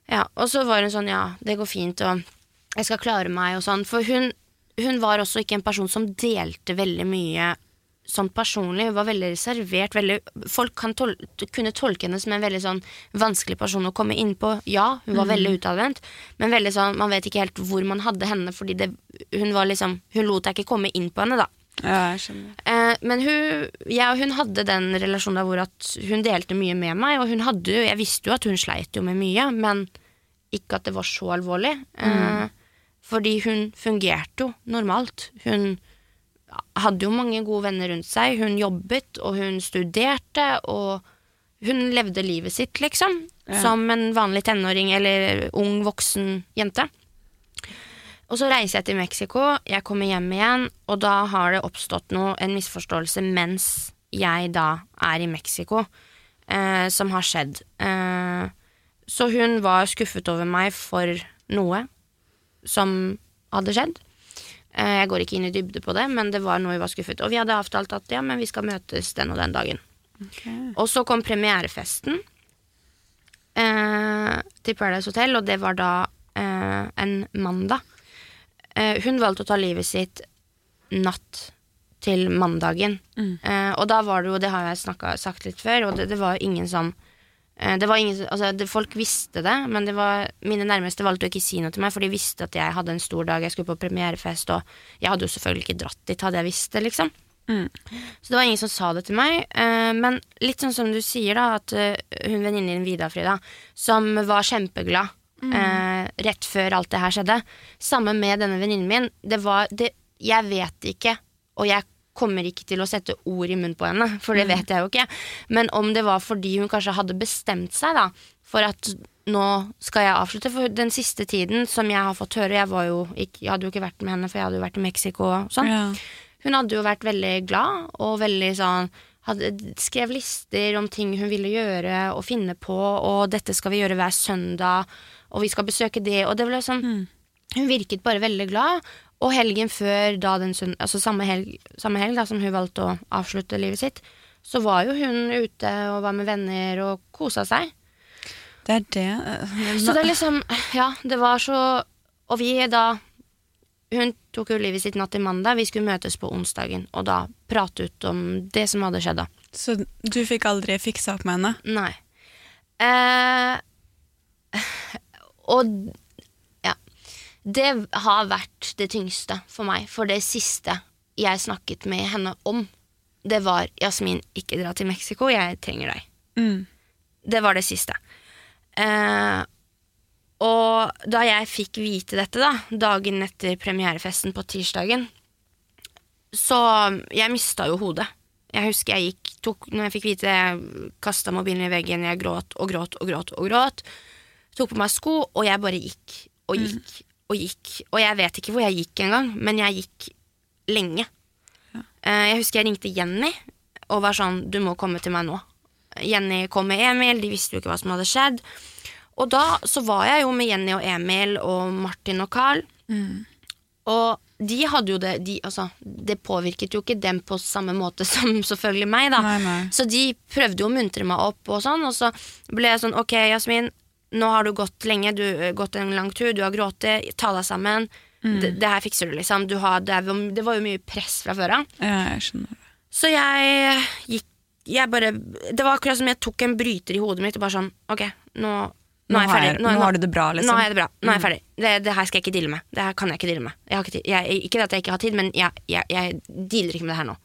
ja, og så var hun sånn, ja, det går fint, og jeg skal klare meg, og sånn. For hun, hun var også ikke en person som delte veldig mye sånn personlig. Hun var veldig reservert. Veldig, folk kan tol kunne tolke henne som en veldig sånn vanskelig person å komme inn på. Ja, hun var veldig utadvendt, men veldig sånn, man vet ikke helt hvor man hadde henne, fordi det, hun var liksom Hun lot deg ikke komme inn på henne, da. Ja, jeg skjønner. Eh, men hun, jeg og hun hadde den relasjonen hvor hun delte mye med meg, og hun hadde jo, jeg visste jo at hun sleit jo med mye, men ikke at det var så alvorlig. Eh, fordi hun fungerte jo normalt. Hun hadde jo mange gode venner rundt seg, hun jobbet, og hun studerte, og hun levde livet sitt, liksom. Ja. Som en vanlig tenåring eller ung voksen jente. Og så reiser jeg til Mexico, jeg kommer hjem igjen, og da har det oppstått noe, en misforståelse mens jeg da er i Mexico, eh, som har skjedd. Eh, så hun var skuffet over meg for noe som hadde skjedd. Eh, jeg går ikke inn i dybde på det, men det var noe vi var skuffet. Og vi hadde avtalt at ja, men vi skal møtes den og den dagen. Og så kom premierefesten eh, til Paradise Hotel, og det var da eh, en mandag. Eh, hun valgte å ta livet sitt natt til mandagen. Eh, og da var det jo, det har jeg snakket, sagt litt før, og det, det var ingen som eh, det var ingen, altså, det, Folk visste det, men det var, mine nærmeste valgte å ikke si noe til meg, for de visste at jeg hadde en stor dag, jeg skulle på premierefest, og jeg hadde jo selvfølgelig ikke dratt dit, hadde jeg visst det, liksom. Så det var ingen som sa det til meg. Uh, men litt sånn som du sier, da, at hun venninnen din Vida Frida, som var kjempeglad eh, rett før alt det her skjedde, sammen med denne venninnen min, det var det, Jeg vet ikke, og jeg kommer ikke til å sette ord i munnen på henne, for det vet jeg jo ikke. Men om det var fordi hun kanskje hadde bestemt seg da, for at nå skal jeg avslutte. For den siste tiden, som jeg har fått høre Jeg, var jo ikke, jeg hadde jo ikke vært med henne, for jeg hadde jo vært i Mexico og sånn. Ja. Hun hadde jo vært veldig glad og veldig sånn hadde, Skrev lister om ting hun ville gjøre og finne på, og dette skal vi gjøre hver søndag, og vi skal besøke det, og det ble sånn Hun virket bare veldig glad, og helgen før, da den altså samme helg, samme helg da, som hun valgte å avslutte livet sitt, så var jo hun ute og var med venner og kosa seg. Det er det. eh, Så det er liksom Ja, det var så Og vi da Hun tok jo livet sitt natt til mandag. Vi skulle møtes på onsdagen og da prate ut om det som hadde skjedd. da Så du fikk aldri fiksa opp med henne? Nei. Eh, og ja. Det har vært det tyngste for meg. For det siste jeg snakket med henne om, det var Jasmin, ikke dra til Mexico, jeg trenger deg. Mm. Det var det siste. Eh, og da jeg fikk vite dette, da, dagen etter premierefesten på tirsdagen, så jeg mista jo hodet. Jeg husker jeg gikk, tok, når jeg fikk vite det, kasta mobilen i veggen, jeg gråt og gråt og gråt og gråt. Tok på meg sko, og jeg bare gikk og gikk og gikk. Og jeg vet ikke hvor jeg gikk engang, men jeg gikk lenge. Ja. jeg husker jeg ringte Jenny og var sånn Du må komme til meg nå. Jenny kom med Emil, de visste jo ikke hva som hadde skjedd. Og da så var jeg jo med Jenny og Emil og Martin og Carl. Og de hadde jo det de, altså, Det påvirket jo ikke dem på samme måte som selvfølgelig meg, da. Nei, nei. Så de prøvde jo å muntre meg opp, og sånn, og så ble jeg sånn Ok, Jasmin, nå har du gått lenge, du har gått en lang tur, du har grått, ta deg sammen. Det, det her fikser du, liksom. Du har, det, er, det var jo mye press fra før av. Ja, jeg skjønner. Så jeg gikk jeg bare, Det var akkurat som jeg tok en bryter i hodet mitt og bare sånn Ok, nå, nå, Nå er jeg ferdig. Nå, nå har du det bra, liksom. Nå har jeg det bra. Nå er jeg ferdig. Det, det her skal jeg ikke deale med. Det her kan jeg ikke deale med. Jeg har ikke, jeg, ikke at jeg ikke har tid, men jeg, jeg, dealer ikke med det her nå.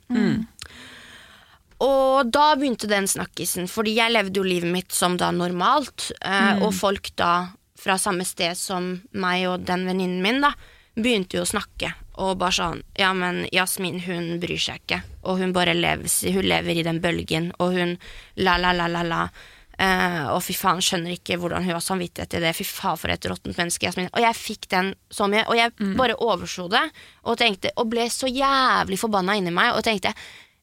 Og da begynte den snakkisen, fordi jeg levde jo livet mitt som da normalt. Eh, Og folk da fra samme sted som meg og den venninnen min, da, begynte jo å snakke Og bare sånn Ja, men Jasmin, hun bryr seg ikke. Og hun bare lever, hun lever i den bølgen, og hun la, la, la, la, la. Eh, og fy faen, skjønner ikke hvordan hun har samvittighet til det. Fy faen, for et råttent menneske. Jasmin. Og jeg fikk den så mye, og jeg bare overslo det. Og, tenkte, og ble så jævlig forbanna inni meg, og tenkte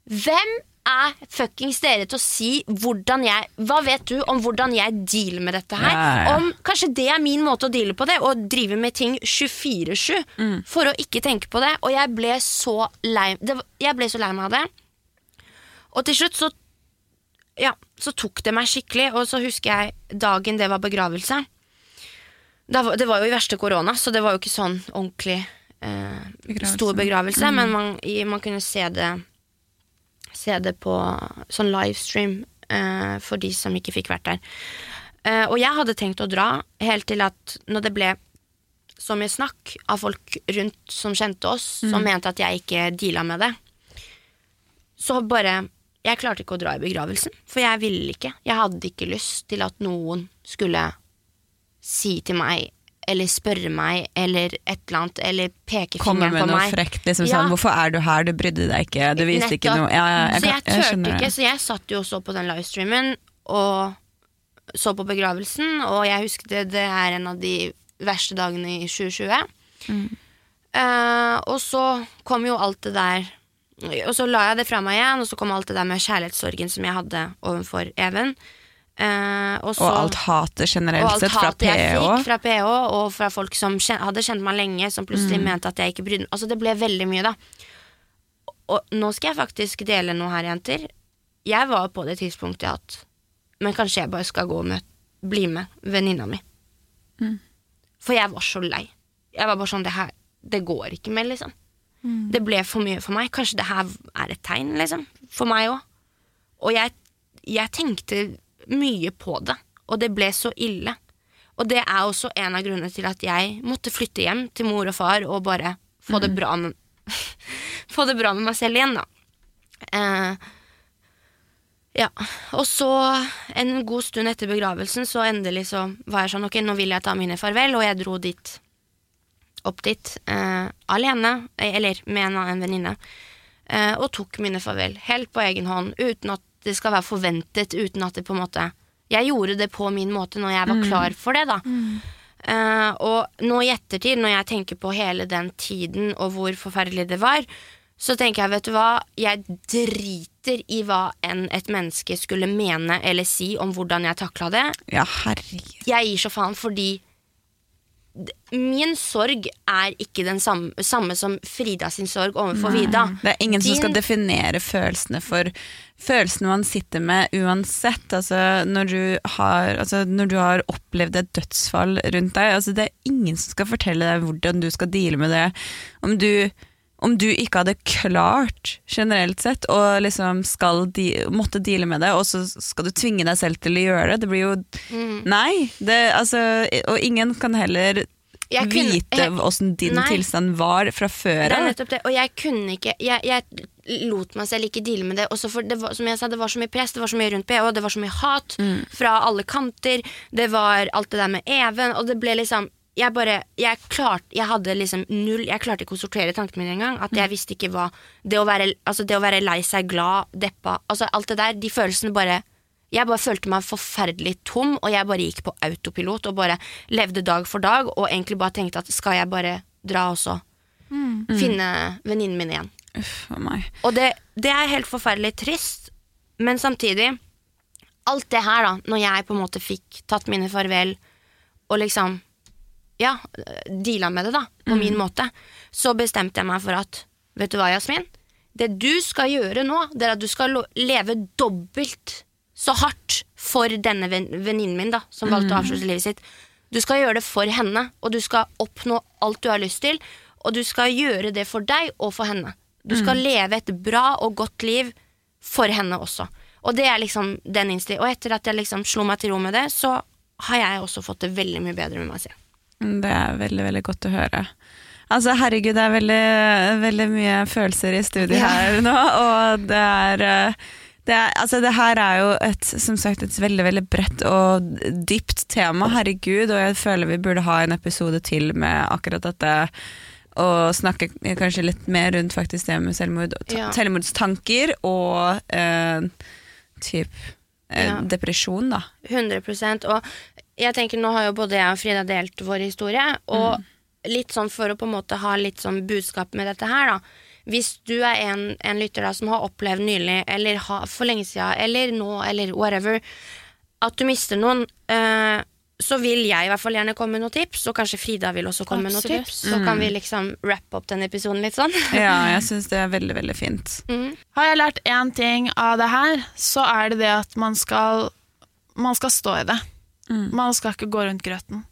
Hvem er fuckings dere til å si hvordan jeg Hva vet du om hvordan jeg dealer med dette her? Ja, ja. Om Kanskje det er min måte å deale på det, å drive med ting 24-7 for å ikke tenke på det. Og jeg ble så lei det, Jeg ble så lei meg av det. Og til slutt så Ja, så tok det meg skikkelig, og så husker jeg dagen det var begravelse. Da, var- det var jo i verste korona, så det var jo ikke sånn ordentlig eh, Begravelse. stor begravelse, men man, man kunne se det Se det på sånn livestream eh, for de som ikke fikk vært der. Eh, og jeg hadde tenkt å dra helt til at når det ble så mye snakk av folk rundt som kjente oss, som mente at jeg ikke deala med det, så bare Jeg klarte ikke å dra i begravelsen, for jeg ville ikke. Jeg hadde ikke lyst til at noen skulle si til meg eller spørre meg eller et eller annet, eller peke Komme fingeren med på noe meg. frekt. Liksom, Ja. sånn, 'Hvorfor er du her? Du brydde deg ikke. Du viste ikke noe ja, jeg, Så jeg jeg turte ikke, så jeg satt jo og så på den livestreamen og så på begravelsen, og jeg husker det, det er en av de verste dagene i 2020. Mm. Uh, og så kom jo alt det der Og så la jeg det fra meg igjen, og så kom alt det der med kjærlighetssorgen som jeg hadde overfor Even. Eh, og, så, Og alt hatet generelt og alt sett fra hatet jeg fikk fra PH, og fra folk som kjen hadde kjent meg lenge, som plutselig Mm. mente at jeg ikke brydde meg. Altså, det ble veldig mye, da. Og nå skal jeg faktisk dele noe her, jenter. Jeg var på det tidspunktet at Men kanskje jeg bare skal gå og møte, bli med venninna mi. Mm. For jeg var så lei. Jeg var bare sånn Det her Det går ikke mer, liksom. Det ble for mye for meg. Kanskje det her er et tegn, liksom. For meg òg. Og jeg, jeg tenkte mye på det, og det ble så ille. Og det er også en av grunnene til at jeg måtte flytte hjem til mor og far og bare få det bra med Få det bra med meg selv igjen, da. Eh, ja. Og så, en god stund etter begravelsen, så endelig så var jeg sånn Ok, nå vil jeg ta mine farvel, og jeg dro dit opp dit eh, alene, eller med en, en venninne, eh, og tok mine farvel helt på egen hånd, uten at det skal være forventet, uten at det på en måte Jeg gjorde det på min måte når jeg var klar for det, da. Uh, og nå i ettertid, når jeg tenker på hele den tiden og hvor forferdelig det var, så tenker jeg, vet du hva, jeg driter i hva enn et menneske skulle mene eller si om hvordan jeg takla det. Ja, herregud. Jeg gir så faen fordi Min sorg er ikke den samme, samme som Frida sin sorg overfor Vida. Det er ingen som skal definere følelsene for følelsene man sitter med uansett. Altså, når, du har, altså, når du har opplevd et dødsfall rundt deg, altså, det er ingen som skal fortelle deg hvordan du skal deale med det. Om du, om du ikke hadde klart, generelt sett, og liksom skal de, måtte deale med det, og så skal du tvinge deg selv til å gjøre det. Det blir jo Mm. Nei. Det, altså, og ingen kan heller Jeg kunne- vite åssen din Nei. tilstand var fra før av. Og jeg kunne ikke Jeg, jeg lot meg selv ikke deale med det. Også for det var, som jeg sa, det var så mye press, det var så mye rundt PH, det var så mye hat fra alle kanter. Det var alt det der med Even, og det ble liksom jeg bare, jeg, klart, jeg hadde liksom null Jeg klarte ikke å sortere tankene mine engang. At jeg visste ikke hva det å, være, altså det å være lei seg, glad, deppa Altså alt det der, de følelsene bare Jeg bare følte meg forferdelig tom, og jeg bare gikk på autopilot og bare levde dag for dag, og egentlig bare tenkte at skal jeg bare dra også? Finne venninnen min igjen. Uff a meg. Og det, det er helt forferdelig trist, men samtidig Alt det her, da, når jeg på en måte fikk tatt mine farvel og liksom Ja, deala med det, da, på min måte, så bestemte jeg meg for at Vet du hva, Jasmin? Det du skal gjøre nå, det er at du skal leve dobbelt så hardt for denne ven- venninnen min, da, som valgte å avslutte livet sitt. Du skal gjøre det for henne, og du skal oppnå alt du har lyst til. Og du skal gjøre det for deg og for henne. Du skal leve et bra og godt liv for henne også. Og det er liksom den innstillingen. Og etter at jeg liksom slo meg til ro med det, så har jeg også fått det veldig mye bedre med meg selv. Det er veldig, veldig godt å høre. Altså, herregud, det er veldig, veldig mye følelser i studio Ja. her nå, og det er, eh, det er Altså, det her er jo et, som sagt, et veldig, veldig bredt og dypt tema, herregud, og jeg føler vi burde ha en episode til med akkurat dette. Og snakke kanskje litt mer rundt faktisk det med selvmord, Ja. selvmordstanker og eh, typ eh, Ja. depresjon, da. 100% Og jeg tenker nå har jo både jeg og Frida delt vår historie, og Mm. litt sånn for å på en måte ha litt sånn budskap med dette her, da. Hvis du er en, en lytter da som har opplevd nylig, eller ha, for lenge siden, eller nå, eller whatever, at du mister noen, eh, så vil jeg i hvert fall gjerne komme med noen tips, og kanskje Frida vil også komme med noen tips. Så kan vi liksom wrap opp den episoden litt sånn. Ja, jeg syns det er veldig, veldig fint. Mm. Har jeg lært én ting av det her, så er det det at man skal, man skal stå i det. Man skal ikke gå rundt grøten.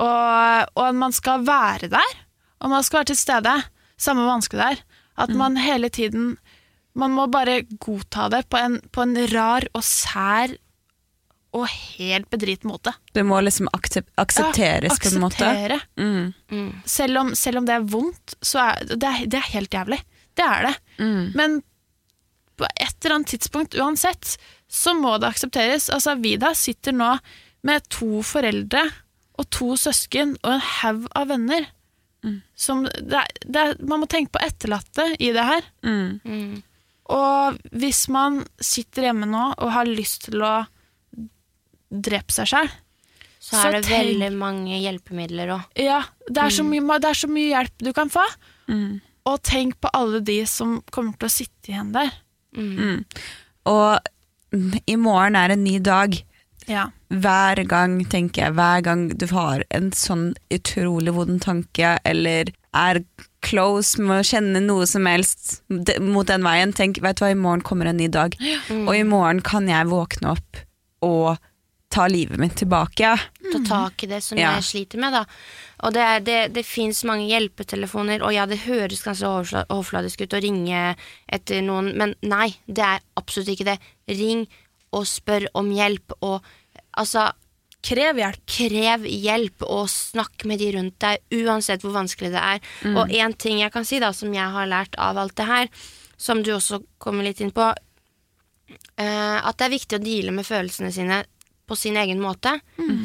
Og, og man skal være der, og man skal være til stede, samme vanske der. At mm. Man hele tiden Man må bare godta det på en, på en rar og sær og helt bedrit måte. Det må liksom aksep aksepteres, på en måte. Akseptere. Mm. Mm. Selv om, selv om det er vondt, så er det, er det er helt jævlig. Det er det. Mm. Men på et eller annet tidspunkt, uansett, så må det aksepteres. Altså, Vida sitter nå med to foreldre og to søsken og en haug av venner. Som det er, det er, man må tenke på etterlatte i det her. Mm. Mm. Og hvis man sitter hjemme nå og har lyst til å drepe seg sjøl Så Så er det tenk- veldig mange hjelpemidler òg. Ja, det er, så mye, det er så mye hjelp du kan få. Mm. Og tenk på alle de som kommer til å sitte igjen der. Mm. Og mm, i morgen er en ny dag. Ja. Hver gang, tenker jeg, hver gang du har en sånn utrolig vond tanke, eller er close med å kjenne noe som helst de, mot den veien, tenk, vet du hva, i morgen kommer en ny dag. Og i morgen kan jeg våkne opp og ta livet mitt tilbake. ta tak i det som Ja. jeg sliter med. Da. Og det, er- det, det fins mange hjelpetelefoner, og ja, det høres ganske overfla- overfladisk ut å ringe etter noen, men nei, det er absolutt ikke det. Ring og spør om hjelp, og altså Krev hjelp. Krev hjelp og snakk med de rundt deg, uansett hvor vanskelig det er. Og én ting jeg kan si, da, som jeg har lært av alt det her, som du også kommer litt inn på, Uh, at det er viktig å deale med følelsene sine på sin egen måte,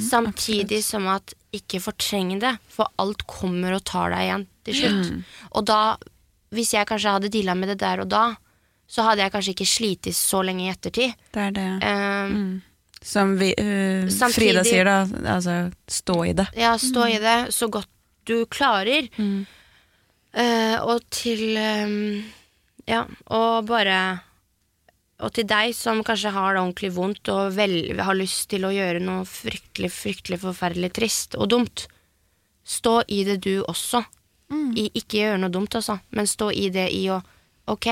samtidig som at ikke fortreng det, for alt kommer og tar deg igjen til slutt. Og da, hvis jeg kanskje hadde deala med det der og da, så hadde jeg kanskje ikke slitt så lenge i ettertid. Det er det. Eh, Som vi, uh, Samtidig- Frida sier da, altså stå i det. Ja, stå i det så godt du klarer. Eh, og til um, Ja, og bare Og til deg som kanskje har det ordentlig vondt og vel, har lyst til å gjøre noe fryktelig, fryktelig forferdelig trist og dumt. Stå i det du også. I, ikke gjøre noe dumt, altså, men stå i det i å Ok,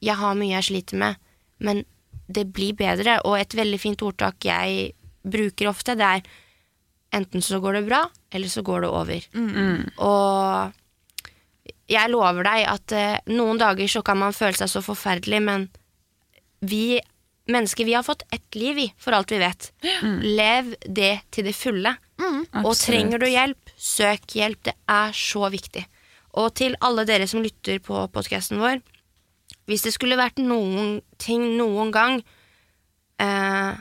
jeg har mye jeg sliter med, men det blir bedre. Og et veldig fint ordtak jeg bruker ofte, det er enten så går det bra, eller så går det over. Og jeg lover deg at eh, noen dager så kan man føle seg så forferdelig, men vi mennesker, vi har fått ett liv, vi, for alt vi vet. Lev det til det fulle. Og trenger du hjelp, søk hjelp. Det er så viktig. Og til alle dere som lytter på podkasten vår, hvis det skulle vært noen ting noen gang eh,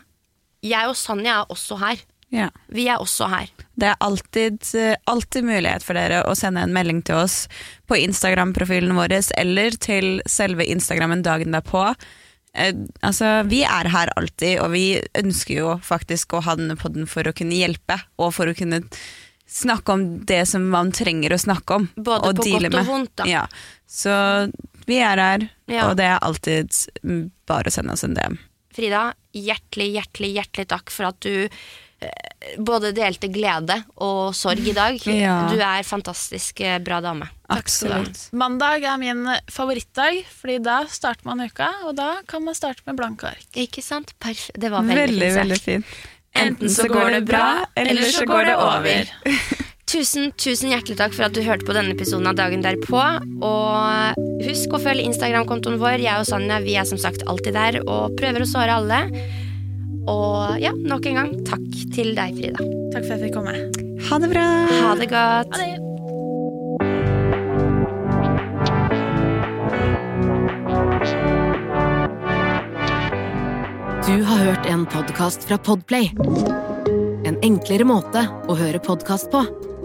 Jeg og Sanja er også her. Ja. Vi er også her. Det er alltid, eh, alltid mulighet for dere å sende en melding til oss på Instagram-profilen vår eller til selve Instagrammen dagen derpå. Eh, altså, vi er her alltid, og vi ønsker jo faktisk å ha denne podden for å kunne hjelpe, og for å kunne snakke om det som man trenger å snakke om. Både og på godt og med. vondt, da. Ja. Så vi er her, Ja. og det er alltid bare å sende oss en DM. Frida, hjertelig, hjertelig, hjertelig takk for at du eh, både delte glede og sorg i dag. Ja. Du er fantastisk eh, bra dame. Absolutt. Mandag er min favorittdag, fordi da starter man uka, og da kan man starte med blanke ark. Ikke sant? Perf det var veldig, Veldig, veldig fint. Enten så går det bra, eller så går det over. Tusen, tusen hjertelig takk for at du hørte på denne episoden av Dagen derpå. Og husk å følge Instagram-kontoen vår. Jeg og Sanja vi er som sagt alltid der og prøver å svare alle. Og ja, nok en gang takk til deg, Frida. Takk for at jeg fikk komme. Ha det bra! Ha det godt. Ha det. Du har hørt en podkast fra Podplay. En enklere måte å høre podkast på.